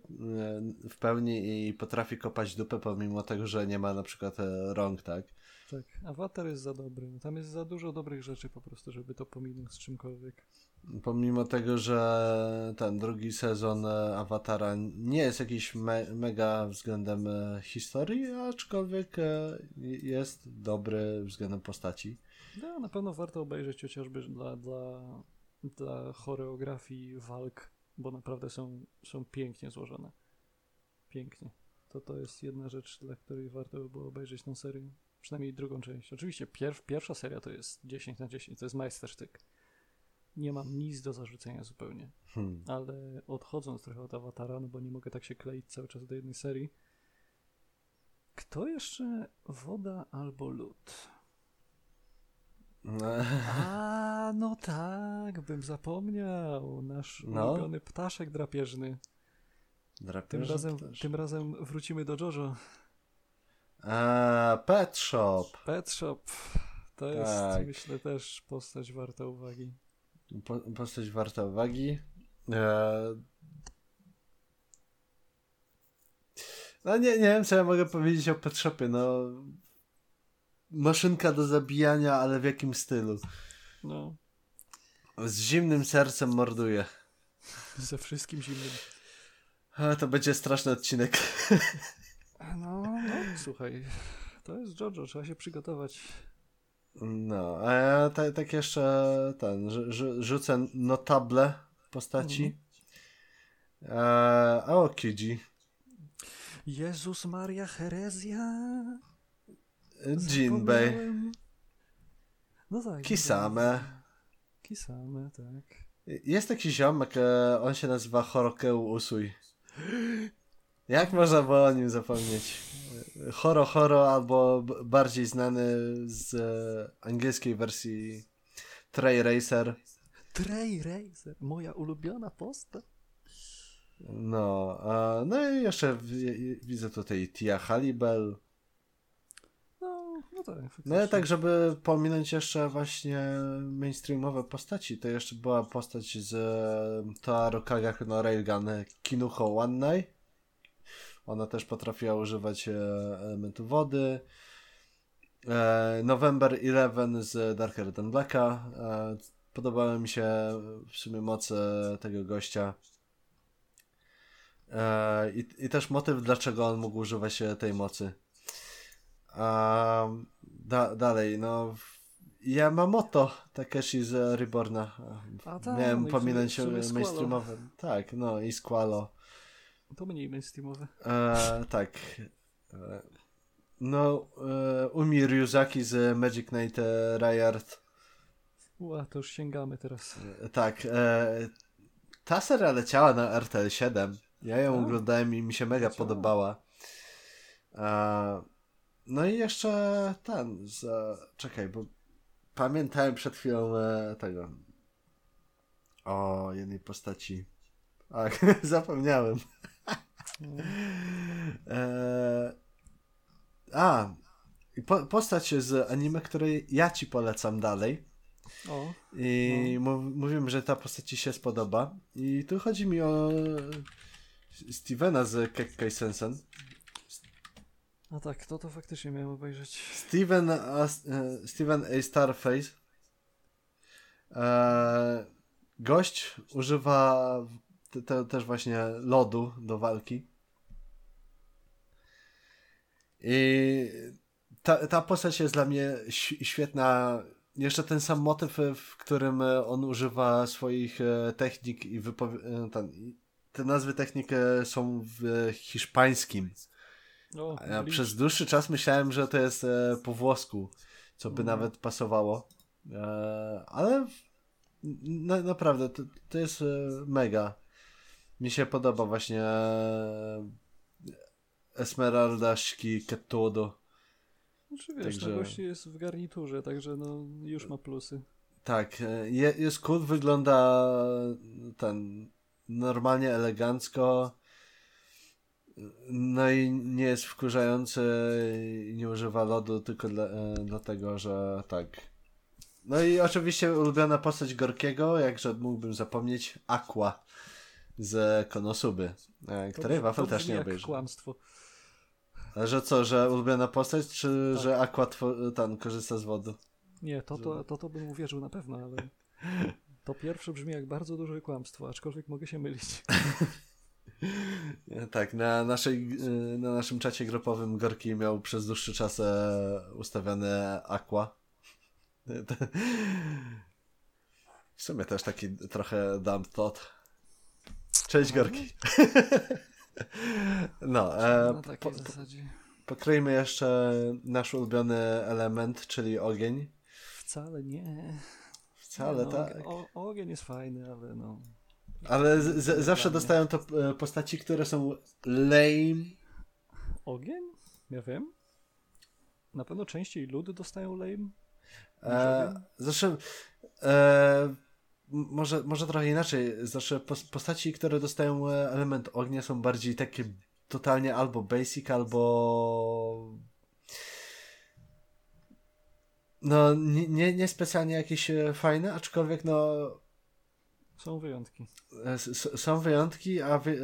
w pełni i potrafi kopać dupę, pomimo tego, że nie ma na przykład rąk, tak? Tak, Avatar jest za dobry. Tam jest za dużo dobrych rzeczy po prostu, żeby to pominąć z czymkolwiek. Pomimo tego, że ten drugi sezon e, Awatara nie jest jakiś me mega względem e, historii, aczkolwiek e, jest dobry względem postaci. No, na pewno warto obejrzeć chociażby dla, dla, dla choreografii walk, bo naprawdę są, są pięknie złożone. Pięknie. To to jest jedna rzecz, dla której warto by było obejrzeć tę serię. Przynajmniej drugą część. Oczywiście pier pierwsza seria to jest 10 na 10, to jest majstersztyk nie mam nic do zarzucenia zupełnie. Hmm. Ale odchodząc trochę od awatara, no bo nie mogę tak się kleić cały czas do jednej serii. Kto jeszcze woda albo lód? A, no tak, bym zapomniał. Nasz no. ulubiony ptaszek drapieżny. Drapieżny tym, razem, tym razem wrócimy do Jojo. A, Pet Shop. Pet Shop. To tak. jest, myślę, też postać warta uwagi. Po, postać warta uwagi. E... No nie, nie wiem, co ja mogę powiedzieć o Pet Shopie. No, maszynka do zabijania, ale w jakim stylu? No. Z zimnym sercem morduje. Ze wszystkim zimnym. A, to będzie straszny odcinek. No, no, słuchaj. To jest JoJo, trzeba się przygotować. No, a ja tak, tak jeszcze ten, rzucę notable postaci. Mhm. E, Aokiji. Jezus Maria Herezja. Jinbei. No tak. Kisame. Kisame, tak. Jest taki ziomek, e, on się nazywa Horokeu Usui. Jak można było o nim zapomnieć? Horo Horo albo bardziej znany z e, angielskiej wersji Tray Racer. Tray Racer, moja ulubiona postać. No, a, no i jeszcze widzę tutaj Tia Halibel. No, no tak. No ale tak, żeby pominąć jeszcze właśnie mainstreamowe postaci, to jeszcze była postać z e, Toaru Kagak no Railgun Kinuho One Night ona też potrafiła używać e, elementu wody. E, November 11 z Darker Than Blacka. E, podobały mi się w sumie moce tego gościa. I, I też motyw, dlaczego on mógł używać tej mocy. A, da, dalej, no. Yamamoto Takeshi z Reborna. A, tak, Miałem no pominąć mainstreamowe. Tak, no i Squalo. To mniej mainstreamowe. E, tak. E, no, e, Umi Ryuzaki z Magic Knight e, Rayard. Ła, to już sięgamy teraz. E, tak. E, ta seria leciała na RTL 7. Ja ją A? oglądałem i mi się mega leciała. podobała. E, no i jeszcze ten, z, czekaj, bo pamiętałem przed chwilą e, tego o jednej postaci. Ach, zapomniałem. Eee, a, po, postać z anime, której ja ci polecam dalej. O, I no. mówimy, że ta postać ci się spodoba. I tu chodzi mi o Stevena z Kekkai Sensen. A tak, to to faktycznie miałem obejrzeć. Steven a, e, Steven A. Starface. E, gość używa te, te, też właśnie lodu do walki. I ta, ta postać jest dla mnie świetna. Jeszcze ten sam motyw, w którym on używa swoich e, technik i wypowie... E, te nazwy technik są w hiszpańskim. O, ja przez dłuższy czas myślałem, że to jest e, po włosku, co by no. nawet pasowało. Ale na, naprawdę to, to jest mega. Mi się podoba właśnie Esmeralda Szki Ketudo. Znaczy wiesz, także... gości jest w garniturze, także no już ma plusy. Tak, e, je, jest cool, wygląda ten normalnie, elegancko. No i nie jest wkurzający i nie używa lodu tylko dla, e, dlatego, że tak. No i oczywiście ulubiona postać Gorkiego, jakże mógłbym zapomnieć, Aqua z Konosuby, e, której Wafel też nie obejrzy. kłamstwo. A że co, że ulubiona postać, czy Tak. że Aqua tam korzysta z wody? Nie, to, to, to, to bym uwierzył na pewno, ale to pierwsze brzmi jak bardzo duże kłamstwo, aczkolwiek mogę się mylić. Tak, na, naszej, na naszym czacie grupowym Gorki miał przez dłuższy czas e, ustawione Aqua. W sumie też taki trochę dumb thought. Cześć Gorki. No, e, Na takiej po, zasadzie. pokryjmy jeszcze nasz ulubiony element, czyli ogień. Wcale nie. Wcale no, tak. O, ogień jest fajny, ale no. Ale z, z, zawsze dostają to e, postaci, które są lame. Ogień? Ja wiem. Na pewno częściej ludy dostają lame. E, zresztą e, może, może trochę inaczej. Zawsze pos- postaci, które dostają e, element ognia są bardziej takie totalnie albo basic, albo no nie, nie, nie specjalnie jakieś e, fajne, aczkolwiek no Są wyjątki. E, s- Są wyjątki, a, wy,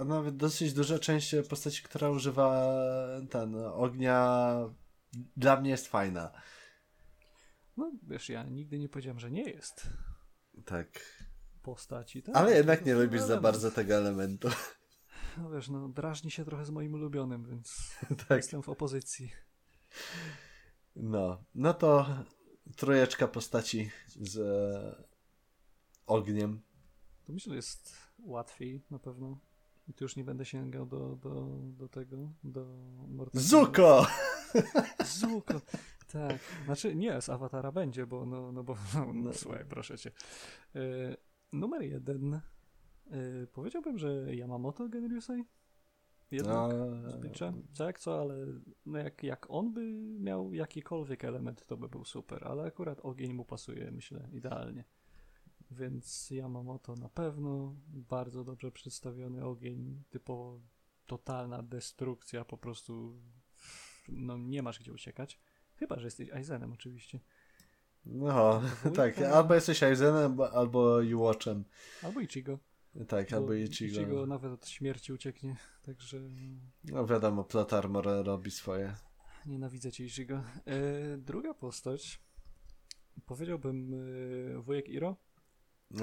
a nawet dosyć duża część postaci, która używa ten ognia, dla mnie jest fajna. No wiesz, ja nigdy nie powiedziałem, że nie jest Tak. postaci. Tak? Ale jednak nie lubisz za bardzo tego elementu. No wiesz, no drażni się trochę z moim ulubionym, więc tak. jestem w opozycji. No. No to trójeczka postaci z e, ogniem. To myślę, że jest łatwiej na pewno. I tu już nie będę sięgał do, do, do tego, do Mortal Zuko! Zuko! Tak. Znaczy nie, z Awatara będzie, bo no, no bo no, no, słuchaj, proszę cię. Y, numer jeden. Y, powiedziałbym, że Yamamoto Genryusei. Jednak. No, z Bleacha. Tak, co, ale no jak, jak on by miał jakikolwiek element, to by był super, ale akurat ogień mu pasuje, myślę, idealnie. Więc Yamamoto na pewno, bardzo dobrze przedstawiony ogień, typowo totalna destrukcja, po prostu no nie masz gdzie uciekać. Chyba, że jesteś Aizenem oczywiście. no tak. Albo jesteś Aizenem, albo Iwatchem. Albo Ichigo. Tak, bo albo Ichigo. Ichigo nawet od śmierci ucieknie, także No wiadomo, Plot Armor robi swoje. Nienawidzę cię, Ichigo. E, druga postać. Powiedziałbym e, wujek Iro.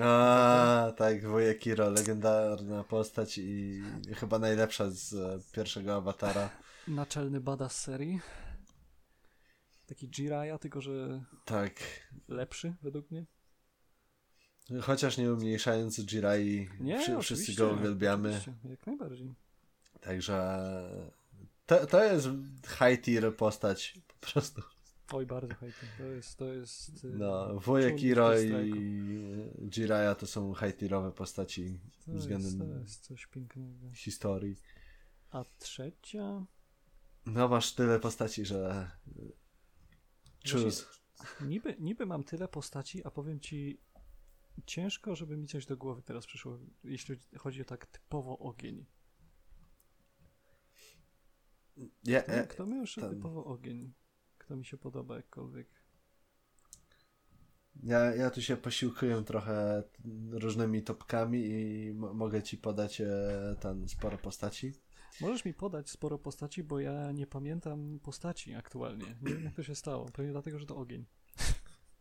A, tak, wujek Kiro, legendarna postać i chyba najlepsza z pierwszego awatara. Naczelny badass serii. Taki Jiraiya, tylko że Tak. lepszy według mnie. Chociaż nie umniejszając Jirai, Nie, wszy- wszyscy go uwielbiamy. Jak najbardziej. Także to, to jest high tier postać po prostu. Oj, bardzo hejty. To jest, to jest... e, No, wujek bez i. Jiraiya to są high tierowe postaci To jest, względem to jest coś pięknego. historii. A trzecia... No masz tyle postaci, że Właśnie, Niby, niby mam tyle postaci, a powiem ci, ciężko, żeby mi coś do głowy teraz przyszło, jeśli chodzi o tak typowo ogień. Ja, Kto, ja, kto miał jeszcze ten- typowo ogień? Kto mi się podoba jakkolwiek? Ja, ja tu się posiłkuję trochę różnymi topkami i mogę ci podać e, ten sporo postaci. Możesz mi podać sporo postaci, bo ja nie pamiętam postaci aktualnie. Nie wiem jak to się stało. Pewnie dlatego, że to ogień.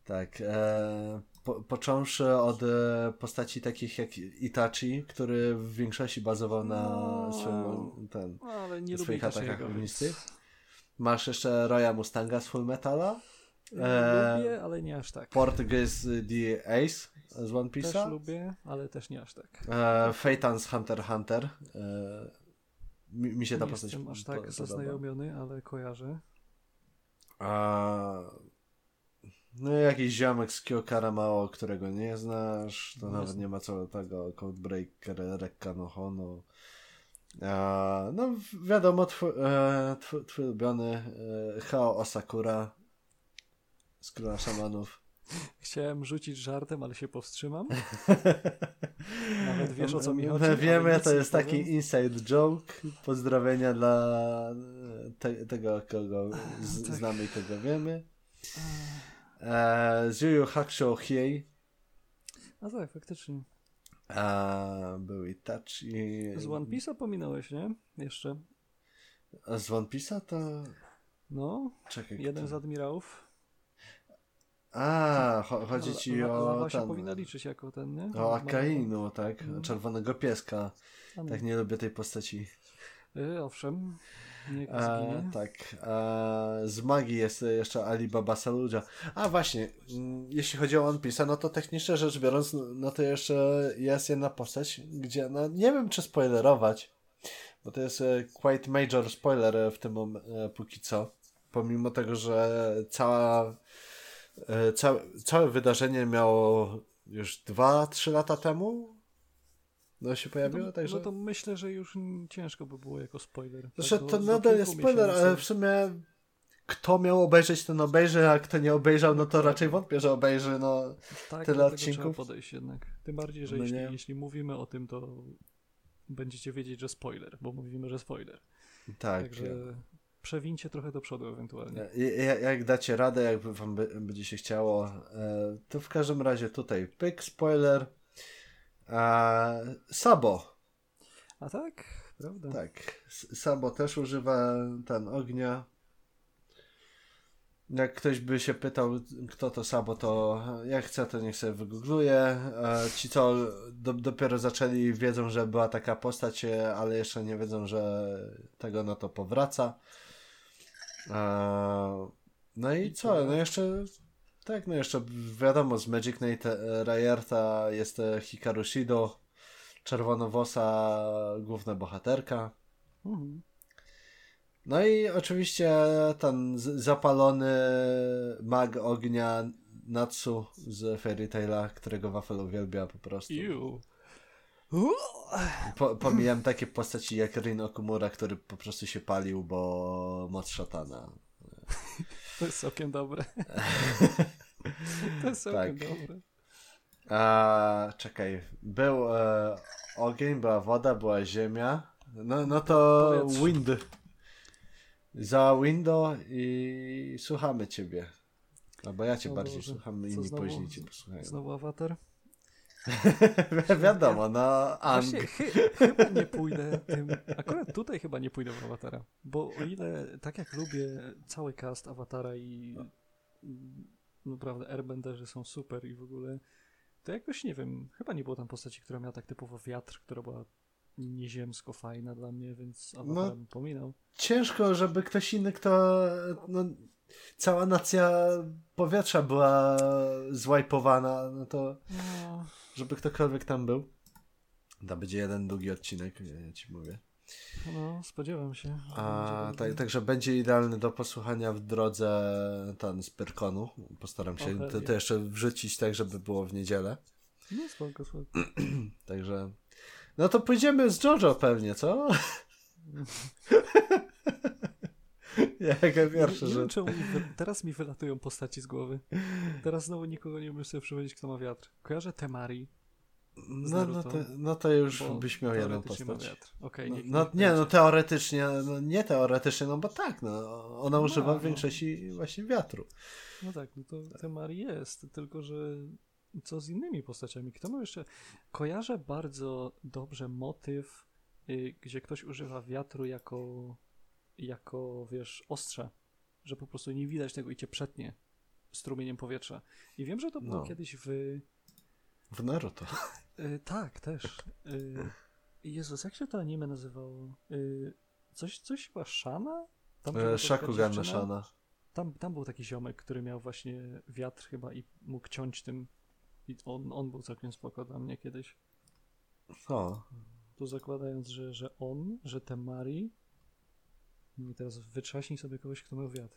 Tak. E, po, począwszy od e, postaci takich jak Itachi, który w większości bazował na No. swoim ten, No, ale nie swoich atakach ognistych. Masz jeszcze Roya Mustanga z Full Metala. E, Lubię, ale nie aż tak. Portugis The Ace z One Też Piece'a. lubię, ale też nie aż tak. E, Phaeton z Hunter x Hunter. E, mi, mi się ta nie postać jestem aż tak podoba. zaznajomiony, ale kojarzę. A... No jakiś ziomek z Kyokara Mao, którego nie znasz, to nawet znam. nie ma co tego Codebreaker, Rekka no Hono. A, no wi- wiadomo, twój, e, twój, twój ulubiony e, Hao Osakura z Króla Szamanów. Chciałem rzucić żartem, ale się powstrzymam. Nawet wiesz, o co mi chodzi, My wiemy, to jest taki powiem. inside joke. Pozdrowienia dla e, te, tego, kogo z, Tak. znamy i kogo wiemy. E, z Yu Hakusho Hiei. A tak, faktycznie. A, był Itachi. Z One Piece'a pominąłeś, nie? Jeszcze. A z One Piece'a to... No, Czekaj. jeden kto? z admirałów. A, cho chodzi ci o Lawa się ten... powinna liczyć jako ten, nie? O Akainu, tak? No. Czerwonego pieska. Tak, nie lubię tej postaci. Y, owszem. Nie E, tak. E, z magii jest jeszcze Alibaba Saluja. A właśnie, mm, jeśli chodzi o One Piece, no to technicznie rzecz biorąc, no- to jeszcze jest jedna postać, gdzie, no nie wiem czy spoilerować, bo to jest e, quite major spoiler e, w tym mom- e, póki co. Pomimo tego, że cała, e, całe, wydarzenie miało już 2-3 lata temu. No się pojawiło, no, to, także. no to myślę, że już ciężko by było jako spoiler. Znaczy, Tak, to nadal jest spoiler, miesięcy. ale w sumie kto miał obejrzeć, ten obejrzy, a kto nie obejrzał, no to raczej wątpię, że obejrzy, no. tak, tyle odcinków. Trzeba podejść jednak. Tym bardziej, że No jeśli, jeśli mówimy o tym, to będziecie wiedzieć, że spoiler, bo mówimy, że spoiler. Tak. Także przewincie trochę do przodu ewentualnie. I- Jak dacie radę, jakby wam by, będzie się chciało, e, to w każdym razie tutaj pyk, spoiler. E, Sabo, A tak, prawda? tak. Sabo też używa ten ognia. Jak ktoś by się pytał, kto to Sabo, to jak chce, to niech sobie wygoogluje. E, Ci, co do, dopiero zaczęli, wiedzą, że była taka postać, ale jeszcze nie wiedzą, że tego na to powraca. E, No i co? No jeszcze, tak, no jeszcze wiadomo, z Magic Knight Rayerta jest Hikaru Shido, czerwonowosa, główna bohaterka. Mhm. No i oczywiście ten zapalony mag ognia Natsu z Fairy Taila, którego Wafel uwielbia po prostu. Po, pomijam takie postaci jak Rin Okumura, który po prostu się palił, bo moc szatana. To jest całkiem dobre. to jest Tak. całkiem dobre. A, czekaj, był e, ogień, była woda, była ziemia. No, no to wind. Za window i słuchamy ciebie. Albo ja cię O bardziej Boże, słucham, inni później cię posłuchają. Znowu awatar? Wi- Wiadomo, no Ang. Właśnie chy, chyba nie pójdę tym. Akurat tutaj chyba nie pójdę w awatara. Bo o ile tak jak lubię cały cast awatara i mm, naprawdę airbenderzy są super i w ogóle, to jakoś nie wiem, chyba nie było tam postaci, która miała tak typowo wiatr, która była nieziemsko fajna dla mnie, więc awatara No. bym pominął. Ciężko, żeby ktoś inny, kto. No, cała nacja powietrza była zwajpowana, no to No, żeby ktokolwiek tam był. To będzie jeden długi odcinek, ja ci mówię. no spodziewam się. A, tak, także będzie idealny do posłuchania w drodze ten z Pyrkonu. Postaram się to, to jeszcze wrzucić tak, żeby było w niedzielę. No spoko, spoko. Także. No to pójdziemy z Jojo pewnie, co? Jaka pierwsza nie, nie wiem, rzecz. mi wy... teraz mi wylatują postaci z głowy. Teraz znowu nikogo nie umiem sobie przypomnieć, kto ma wiatr. Kojarzę Temari, No, no, to, no to już byś miał jedną postać. Okej, No, no nie, no będzie. teoretycznie, no nie teoretycznie, no bo tak, no, ona No, używa no. w większości właśnie wiatru. No tak, no to Temari jest, tylko że co z innymi postaciami? Kto ma jeszcze... Kojarzę bardzo dobrze motyw, y, gdzie ktoś używa wiatru jako, jako, wiesz, ostrze, że po prostu nie widać tego i cię przetnie strumieniem powietrza. I wiem, że to było No. kiedyś w... W Naruto. Y, tak, też. Y, Jezus, jak się to anime nazywało? Y, coś, coś chyba Shana? Tam E, Shakugan. Shana. Tam, tam był taki ziomek, który miał właśnie wiatr chyba i mógł ciąć tym. I on, on był całkiem spoko dla mnie kiedyś. O, Tu zakładając, że, że on, że Temari. No I teraz wytrzaśnij sobie kogoś, kto miał wiatr.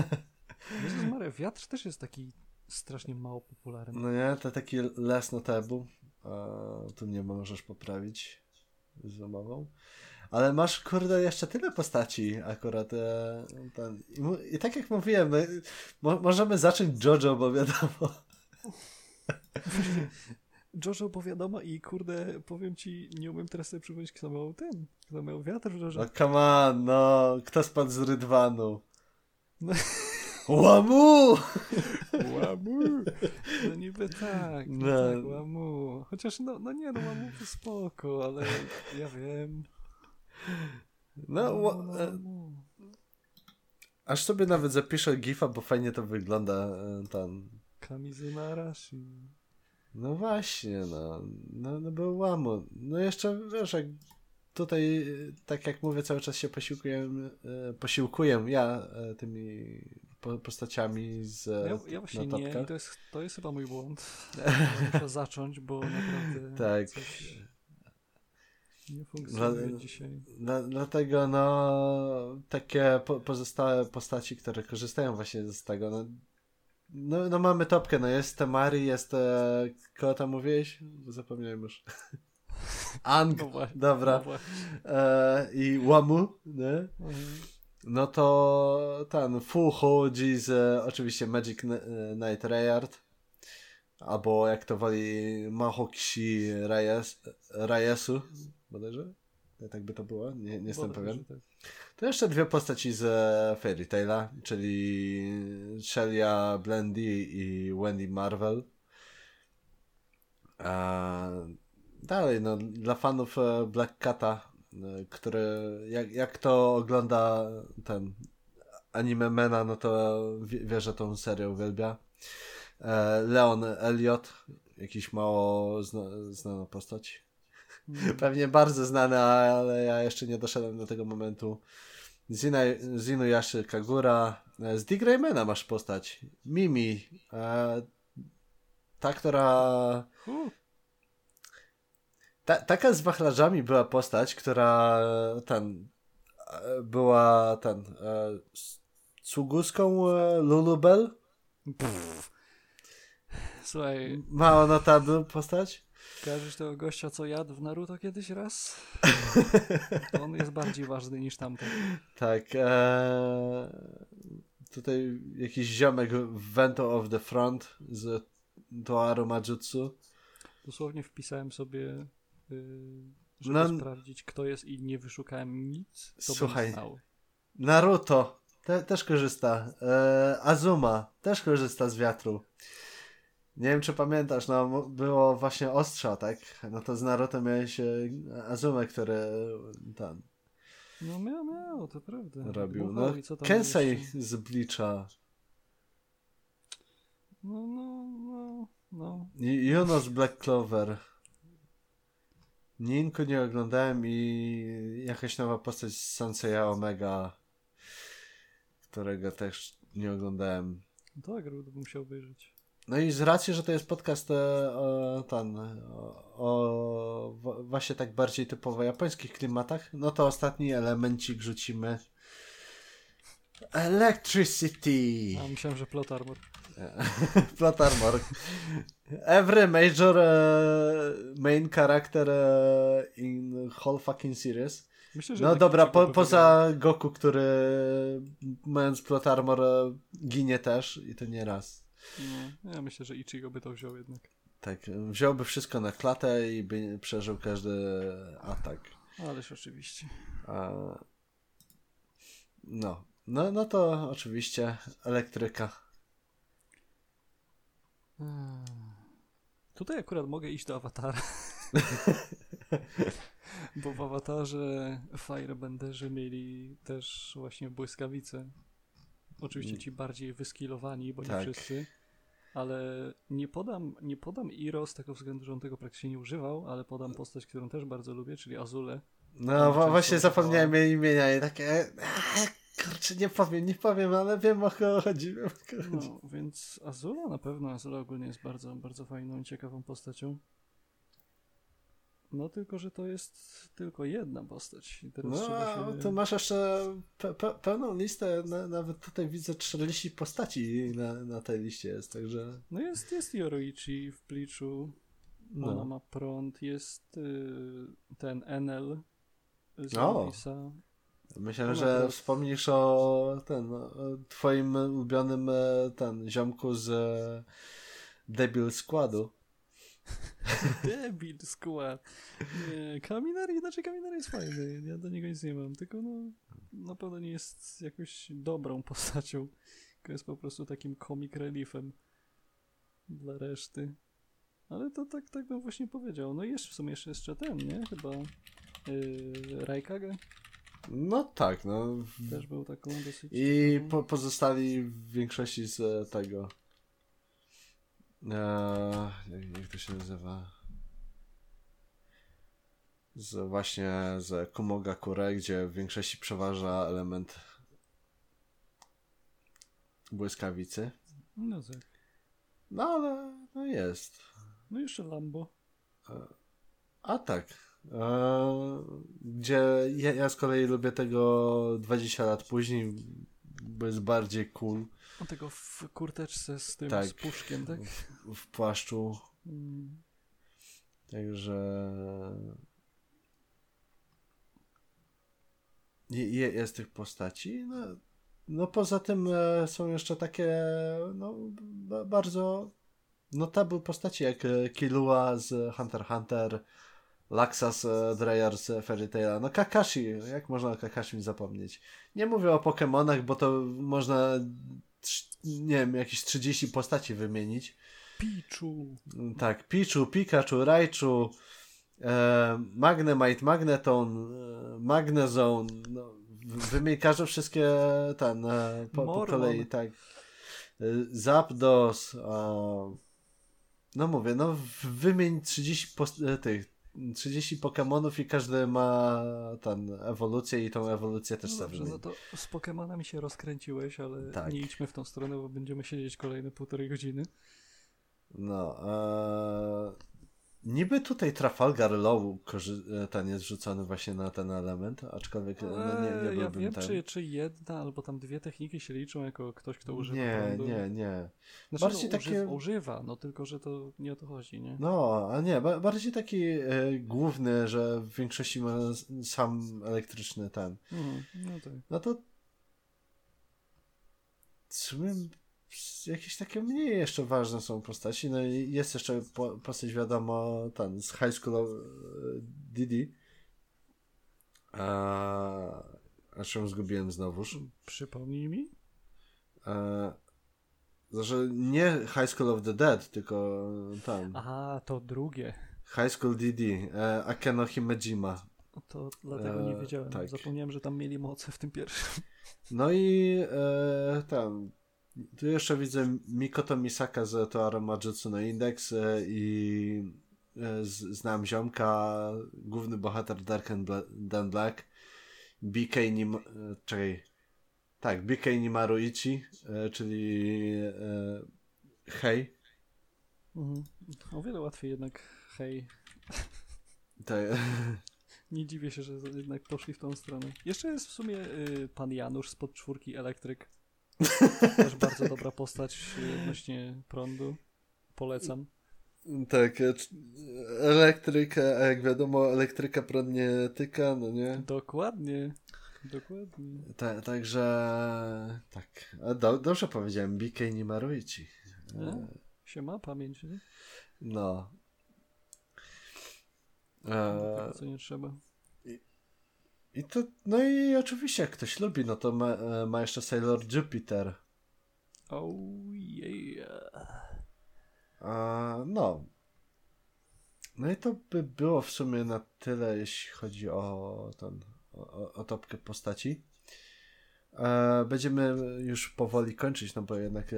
Jezus Maria, wiatr też jest taki strasznie mało popularny. no nie, to taki les na tebu. A, tu mnie możesz poprawić z zamową. Ale masz, kurde, jeszcze tyle postaci akurat. E, ten. I, I tak jak mówiłem, mo, możemy zacząć Jojo, bo wiadomo. Jojo, bo wiadomo i kurde, powiem ci, nie umiem teraz sobie przypomnieć, kto miał ten, kto miał wiatr w Jojo. No come on, no. Kto spadł z Rydwanu? No. Łamu! No niby tak, no. No. tak, łamu. Chociaż no, no nie, no łamu to spoko, ale ja wiem. No, ła- no, e, łamu. aż sobie nawet zapiszę gifa, bo fajnie to wygląda e, tam. Kamizuno Arashi. No właśnie, no. No, no był łamu. No jeszcze, wiesz, jak tutaj, tak jak mówię, cały czas się posiłkuję, e, posiłkuję ja e, tymi po- postaciami z Ja, ja właśnie nie to jest, to jest chyba mój błąd. Muszę zacząć, bo naprawdę Tak. coś nie funkcjonuje Dla- dzisiaj. Dla- dlatego, no, takie po, pozostałe postaci, które korzystają właśnie z tego, no, no, no mamy topkę, no jest Temari, jest, e, kogo tam mówiłeś? Zapomniałem już. Ang, No dobra, No e, i Wamu, nie? Mhm. No to ten Fu chodzi z e, oczywiście Magic e, Knight Rayard, albo jak to woli Mahokishi Reyes, Reyesu, bodajże? Tak by to było? Nie, nie jestem pewien. tak. To jeszcze dwie postaci z e, Fairy Taila, czyli Shelia Blendy i Wendy Marvel. A dalej, no, dla fanów e, Black Cata, e, który jak, jak to ogląda ten anime Mena, no to wie, wie że tą serię uwielbia. E, Leon Elliot, jakiś mało zna, znana postać. Mhm. Pewnie bardzo znany, ale ja jeszcze nie doszedłem do tego momentu. Zina, Zinuyashi Kagura. E, Z Dick Raymana masz postać. Mimi. E, ta, która... Ta, taka z wachlarzami była postać, która e, ten... e, Była ten... E, s- Cuguską e, Lulubel. pff. Słuchaj, Mało ona postać. Kojarzysz tego gościa, co jadł w Naruto kiedyś raz? To on jest bardziej ważny niż tamten. Tak. E, tutaj jakiś ziomek Vento of the Front z Toaru Majutsu. Dosłownie wpisałem sobie, yy, żeby No- sprawdzić, kto jest i nie wyszukałem nic, Słuchaj. Naruto te, też korzysta. E, Azuma też korzysta z wiatru. Nie wiem, czy pamiętasz, no było właśnie ostrza, tak? No to z Naruto miałeś e, Azumę, który tam No miał, miał, to prawda. robił. No, Kensei jeszcze? z Bleacha. No, no, no, no. I- Juno z Black Clover. Ninku nie oglądałem i jakaś nowa postać z Sanseya Omega, którego też nie oglądałem. To agro bym musiał obejrzeć. No i z racji, że to jest podcast e, o, ten, o, o właśnie tak bardziej typowo japońskich klimatach, no to ostatni elemencik rzucimy. Electricity. A myślałem, że plot armor. Plot armor. Every major e, main character e, in whole fucking series. Myślę, że No dobra, po, poza Goku, który mając plot armor e, ginie też i to nie raz. No, ja myślę, że Ichigo by to wziął jednak. Tak, wziąłby wszystko na klatę i by przeżył każdy atak. Ależ oczywiście. A... No. no, no to oczywiście elektryka. Hmm. Tutaj akurat mogę iść do awatara. Bo w awatarze Firebenderzy mieli też właśnie błyskawice. Oczywiście ci bardziej wyskilowani, bo nie Tak. wszyscy. Ale nie podam, nie podam Iro z tego względu, że on tego praktycznie nie używał, ale podam postać, którą też bardzo lubię, czyli Azule. No właśnie zapomniałem jej imienia i takie... "Eee, Kurczę, nie powiem, nie powiem, ale wiem o kogo chodzi, wiem o kogo chodzi. No, więc Azula na pewno, Azula ogólnie jest bardzo, bardzo fajną i ciekawą postacią. No tylko, że to jest tylko jedna postać. I teraz No, się... to masz jeszcze pe pe pełną listę, na nawet tutaj widzę 40 postaci na, na tej liście jest, także... No jest, jest Yoroichi w Pliczu. Ona No. ma prąd. Jest y, ten Enel z. Myślałem, Ona że wspomnisz o ten, o twoim ulubionym e, ten, ziomku z e, Debil Składu. Debil skład. Nie, Kaminari, znaczy Kaminari jest fajny. Ja do niego nic nie mam. Tylko no, na pewno nie jest jakąś dobrą postacią. Tylko jest po prostu takim comic reliefem. dla reszty. Ale to tak, tak bym właśnie powiedział. No i jeszcze w sumie jeszcze, jeszcze ten, nie? Chyba yy, Raikage No tak, no. też był taką dosyć... I po, pozostali w większości z e, tego. E, jak, to się nazywa? Z właśnie z Kumogakure, gdzie w większości przeważa element błyskawicy. No tak. No ale no jest. No i jeszcze Lambo. A tak. E, gdzie ja, ja z kolei lubię tego 20 lat później, bo jest bardziej cool A tego w kurteczce z tym, Tak. z puszkiem, tak? w płaszczu. Mm. Także. Je, je, jest tych postaci. No, no poza tym e, są jeszcze takie no, ba, bardzo notable postaci jak e, Killua z Hunter x Hunter, Laxas e, Dreyer z Fairy Taila. No Kakashi, jak można o Kakashi zapomnieć? Nie mówię o Pokémonach, bo to można nie wiem, jakieś 30 postaci wymienić. Pichu. Tak, Pichu, Pikachu, Raichu, e, Magnemite, Magneton, e, Magnezone, no, wymień każde wszystkie ten, e, po, po kolei, tak. E, Zapdos, e, no mówię, no wymień 30 post- e, tych, 30 Pokémonów i każdy ma ten ewolucję i tą ewolucję też No dobrze, no to z Pokemonami się rozkręciłeś, ale Tak. nie idźmy w tą stronę, bo będziemy siedzieć kolejne półtorej godziny. No, e, niby tutaj Trafalgar Law e, ten jest rzucony właśnie na ten element, aczkolwiek no, nie, nie Eee, ja wiem, ten... czy, czy jedna albo tam dwie techniki się liczą jako ktoś, kto używa Nie, prądu. nie, nie. Znaczy, Bardziej no, takie- używa, no tylko, że to nie o to chodzi, nie? No, a nie, ba- bardziej taki e, główny, że w większości ma sam elektryczny ten. Mhm, no tak. No to w sumie jakieś takie mniej jeszcze ważne są postaci. No i jest jeszcze po, postać wiadomo ten z High School of e, Didi. A, a się zgubiłem znowuż. Przypomnij mi? E, że nie High School of the Dead, tylko tam. Aha, to drugie. High School DD, e, Akeno Himejima. To dlatego nie wiedziałem. tak. Zapomniałem, że tam mieli moce w tym pierwszym. No i e, tam. Tu jeszcze widzę Mikoto Misaka z Toara Majutsu no Index i e, znam ziomka, główny bohater Dark and Bla- Dan Black, BK Nim... Czekaj. Tak, BK Nimaruichi, e, czyli e, Hej. Mhm. O wiele łatwiej jednak, hej. Nie dziwię się, że jednak poszli w tą stronę. Jeszcze jest w sumie y, pan Janusz spod czwórki elektryk. Też bardzo dobra postać y, odnośnie prądu. Polecam. tak, e, elektryka, a jak wiadomo, elektryka prąd nie tyka, no nie? Dokładnie. Dokładnie. Ta, także tak. Do, dobrze powiedziałem, BK Nimaruichi. E? Się ma pamięć, nie? No. Dopiero E, co nie trzeba. I to, no i oczywiście, jak ktoś lubi, no to ma, e, ma jeszcze Sailor Jupiter. Oh yeah. A, no. No i to by było w sumie na tyle, jeśli chodzi o ten, o, o- o topkę postaci. E, będziemy już powoli kończyć, no bo jednak e,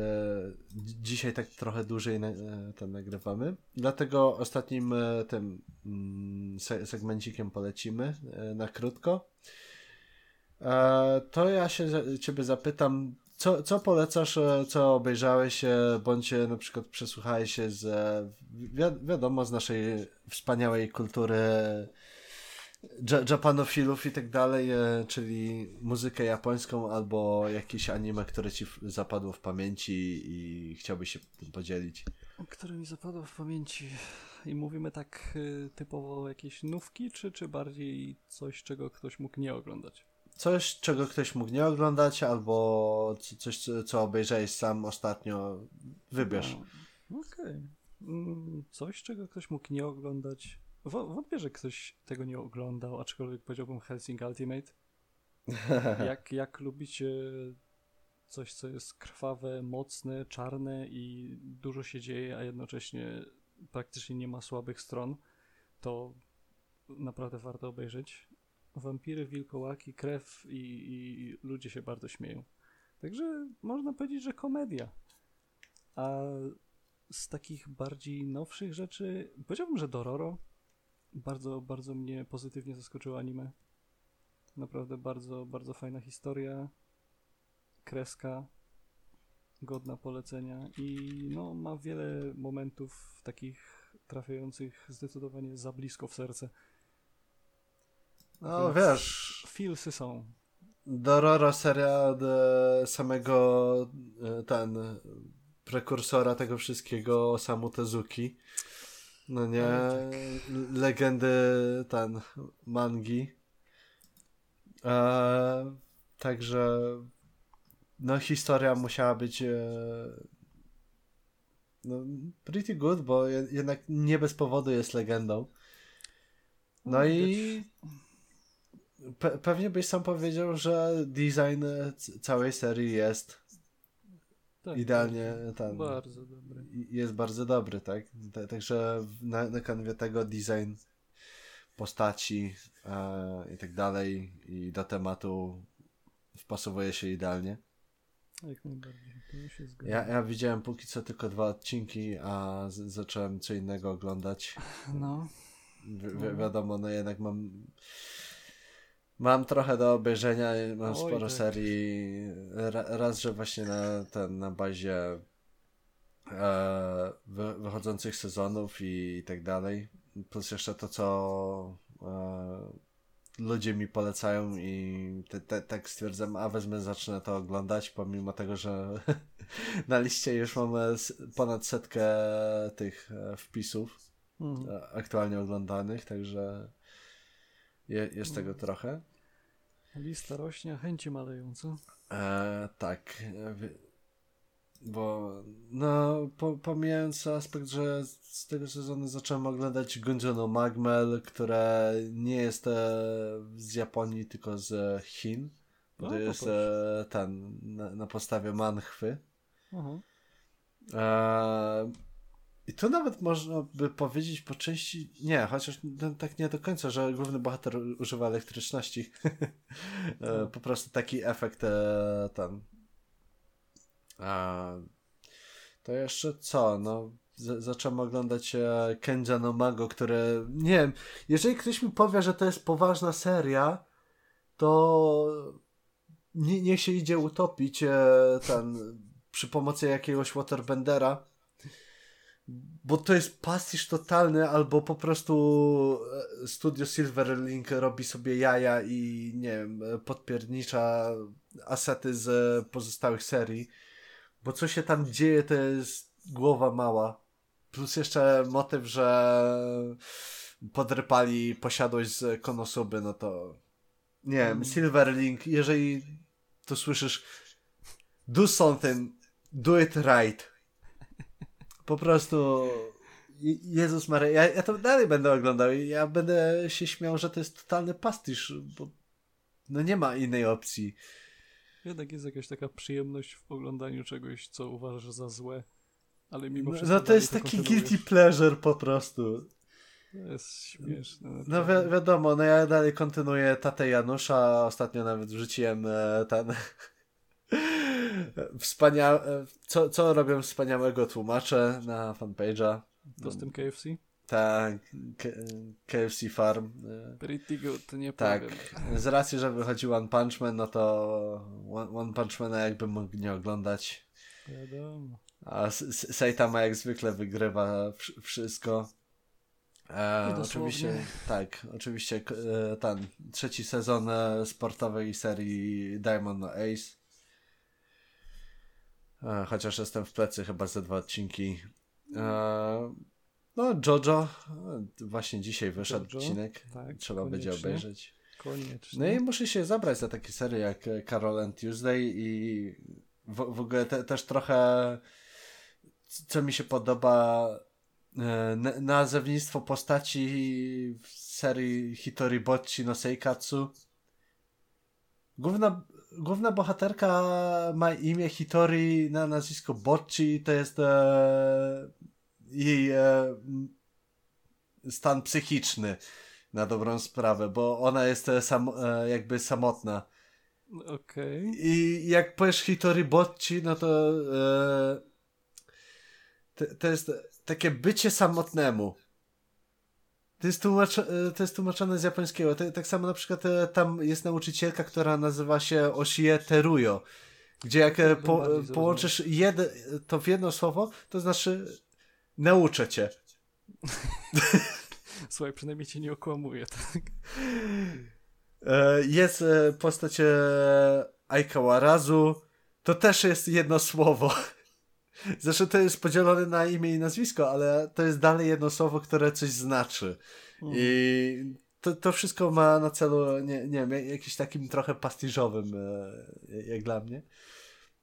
dzi- dzisiaj tak trochę dłużej na, e, ten nagrywamy. Dlatego ostatnim e, tym mm, se, segmencikiem polecimy e, na krótko. E, to ja się ciebie zapytam, co, co polecasz, co obejrzałeś, bądź na przykład przesłuchałeś się z, wi- wiadomo, z naszej wspaniałej kultury japanofilów i tak dalej, e, czyli muzykę japońską albo jakieś anime, które ci zapadło w pamięci i chciałbyś się tym podzielić. Które mi zapadło w pamięci. I mówimy tak y, typowo jakieś nówki, czy, czy bardziej coś, czego ktoś mógł nie oglądać? Coś, czego ktoś mógł nie oglądać, albo coś, co- obejrzałeś sam ostatnio. Wybierz. No, Okej. Mm, Coś, czego ktoś mógł nie oglądać. Wątpię, że ktoś tego nie oglądał, aczkolwiek powiedziałbym Helsing Ultimate. Jak, jak lubicie coś, co jest krwawe, mocne, czarne i dużo się dzieje, a jednocześnie praktycznie nie ma słabych stron, to naprawdę warto obejrzeć. Wampiry, wilkołaki, krew i, i ludzie się bardzo śmieją. Także można powiedzieć, że komedia. A z takich bardziej nowszych rzeczy, powiedziałbym, że Dororo. Bardzo, bardzo mnie pozytywnie zaskoczyło anime. Naprawdę bardzo, bardzo fajna historia. Kreska. Godna polecenia. I no, ma wiele momentów takich trafiających zdecydowanie za blisko w serce. No Więc wiesz, Feelsy są. Dororo seria e, samego e, ten e, prekursora tego wszystkiego Osamu Tezuki. No nie, Ale legendy ten mangi. E, także no historia musiała być e, no, pretty good, bo je, jednak nie bez powodu jest legendą. No i pe pewnie byś sam powiedział, że design e, całej serii jest Tak, idealnie ten. Bardzo dobry. Jest bardzo dobry, tak? Ta- Także na, na kanwie tego design postaci e, i tak dalej i do tematu wpasowuje się idealnie. Jak najbardziej. To się zgadza. Ja, ja widziałem póki co tylko dwa odcinki, a z, zacząłem co innego oglądać. No. Wi wiadomo, no jednak mam mam trochę do obejrzenia, mam Oj, sporo tak. serii. Ra, raz, że właśnie na, ten, na bazie e, wy, wychodzących sezonów i, i tak dalej. Plus jeszcze to, co e, ludzie mi polecają i te, te, tak stwierdzam, a wezmę, zacznę to oglądać, pomimo tego, że na liście już mamy s- ponad setkę tych e, wpisów Mhm. aktualnie oglądanych, także je, jest tego trochę. Lista rośnie, chęci maleją, co? E, tak, e, bo no, po, pomijając aspekt, że z tego sezonu zacząłem oglądać Gunjono Magmel, które nie jest e, z Japonii, tylko z Chin. Bo O, to jest e, ten, na, na podstawie manchwy. Aha. Eee, I tu nawet można by powiedzieć po części, nie, chociaż no, tak nie do końca, że główny bohater używa elektryczności. e, po prostu taki efekt e, ten. A, to jeszcze co? No, z- zacząłem oglądać e, Kenja no Mago, które, nie wiem, jeżeli ktoś mi powie, że to jest poważna seria, to nie, niech się idzie utopić e, ten przy pomocy jakiegoś waterbendera bo to jest pastisz totalny albo po prostu e, studio Silverlink robi sobie jaja i nie wiem, e, podpiernicza asety z pozostałych serii. Bo co się tam dzieje to jest głowa mała. Plus jeszcze motyw, że podrypali posiadłość z Konosuby, no to nie wiem, Silverlink, jeżeli to słyszysz do something, do it right. Po prostu Je- Jezus Maria, ja, ja to dalej będę oglądał i ja będę się śmiał, że to jest totalny pastisz, bo no nie ma innej opcji. Jednak jest jakaś taka przyjemność w oglądaniu czegoś, co uważasz za złe, ale mimo wszystko No to dalej jest taki kontynuujesz. guilty pleasure po prostu. To jest śmieszne. No naprawdę. wi- wiadomo, no ja dalej kontynuuję tatę Janusza, ostatnio nawet wrzuciłem e, ten wspaniałe, co, co robią wspaniałego tłumacze na fanpage'a. To z tym KFC? Tak, K- KFC Farm. Pretty good, nie Tak, powiem. z racji, że wychodził One Punch Man, no to One One Punch Mana jakby mógł nie oglądać. Wiadomo. A Saitama jak zwykle wygrywa wsz- wszystko. E, oczywiście, tak, oczywiście e, ten trzeci sezon e, sportowej serii Diamond no Ace. E, chociaż jestem w plecy chyba ze dwa odcinki. E, no, Jojo. e, Właśnie dzisiaj wyszedł Jojo, odcinek. tak, Trzeba będzie koniecznie. obejrzeć. Koniecznie. No i muszę się zabrać za takie serie jak Carol and Tuesday i w, w ogóle te, też trochę co mi się podoba e, na- nazewnictwo postaci w serii Hitori Bocci no Seikatsu. Główna, główna bohaterka ma imię Hitori na nazwisko Bocci, to jest e, jej e, stan psychiczny na dobrą sprawę, bo ona jest e, sam, e, jakby samotna. Okej. I jak powiesz Hitori Bocci, no to e, to, to jest takie bycie samotnemu. To jest, tłumacz, e, to jest tłumaczone z japońskiego. To, tak samo na przykład e, tam jest nauczycielka, która nazywa się Oshie Teruyo, gdzie jak e, po, Bardziej zrozumiał. połączysz jed, to w jedno słowo, to znaczy nauczę cię. Słuchaj, przynajmniej cię nie okłamuje, tak? E, Jest postać e, Aikawa Razu. To też jest jedno słowo. Zresztą to jest podzielone na imię i nazwisko, ale to jest dalej jedno słowo, które coś znaczy. I to, to wszystko ma na celu, nie, nie wiem, jakiś takim trochę pastiżowym, e, jak dla mnie.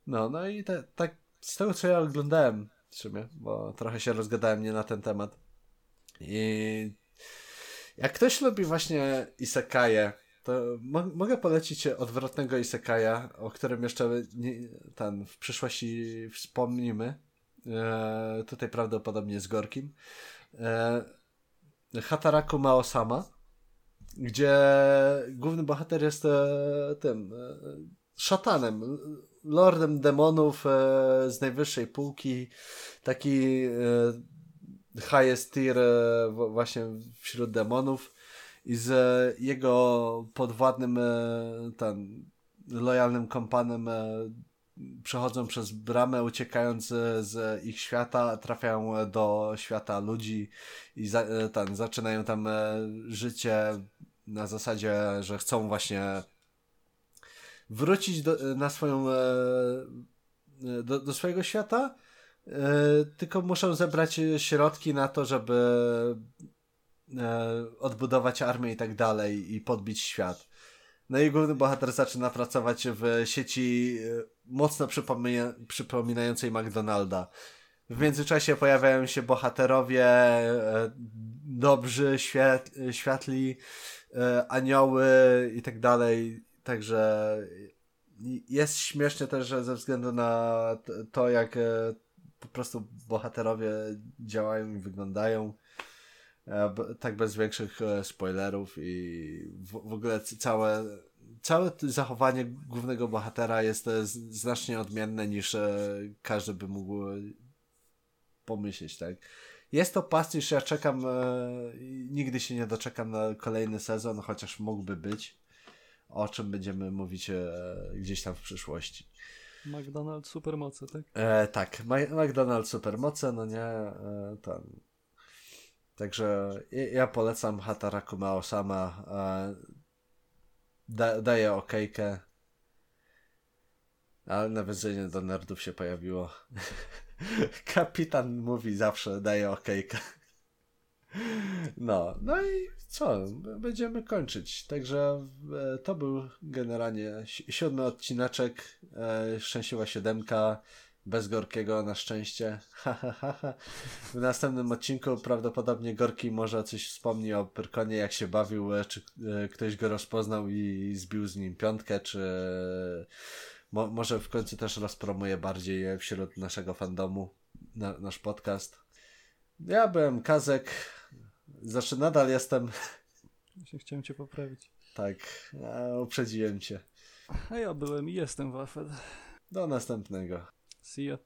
No, no i tak z tego, co ja oglądałem w sumie, bo trochę się rozgadałem nie na ten temat. I jak ktoś lubi właśnie isekaje, to mo- mogę polecić odwrotnego isekaja, o którym jeszcze nie, ten, w przyszłości wspomnimy. E, tutaj prawdopodobnie z Gorkim. E, Hataraku Mao-sama, gdzie główny bohater jest e, tym e, szatanem, lordem demonów e, z najwyższej półki, taki e, highest tier właśnie wśród demonów i z jego podwładnym e, ten lojalnym kompanem e, przechodzą przez bramę, uciekając e, z ich świata, trafiają do świata ludzi i za, ten, zaczynają tam życie na zasadzie, że chcą właśnie wrócić do, na swoją do, do swojego świata, tylko muszą zebrać środki na to, żeby odbudować armię i tak dalej i podbić świat. No i główny bohater zaczyna pracować w sieci e, mocno przypomina, przypominającej McDonalda. W międzyczasie pojawiają się bohaterowie e, dobrzy, świat, światli, e, anioły i tak dalej. Także jest śmiesznie też, ze względu na to, jak e, po prostu bohaterowie działają i wyglądają. E, Tak bez większych e, spoilerów i w, w ogóle całe, całe zachowanie głównego bohatera jest e, znacznie odmienne niż każdy by mógł pomyśleć, tak? Jest to pastisz, ja czekam, nigdy się nie doczekam na kolejny sezon, chociaż mógłby być, o czym będziemy mówić gdzieś tam w przyszłości. McDonald's supermoce, tak? E, tak, Ma- McDonald's supermoce, no nie, e, ten. Także ja, polecam Hataraku Mao-sama. Da, daję okejkę. Ale nawiązanie do nerdów się pojawiło. Kapitan mówi zawsze daje okejkę. No, no i co? Będziemy kończyć. Także e, to był generalnie si- siódmy odcineczek. E, szczęśliwa siódemka. Bez Gorkiego na szczęście. W następnym odcinku prawdopodobnie Gorki może coś wspomni o Pyrkonie, jak się bawił, e, czy e, ktoś go rozpoznał i zbił z nim piątkę, czy mo, może w końcu też rozpromuje bardziej e, wśród naszego fandomu na, nasz podcast. Ja byłem Kazek, znaczy nadal jestem, Właśnie chciałem cię poprawić. tak, uprzedziłem cię. A ja byłem i jestem Wafel. Do następnego. See ya.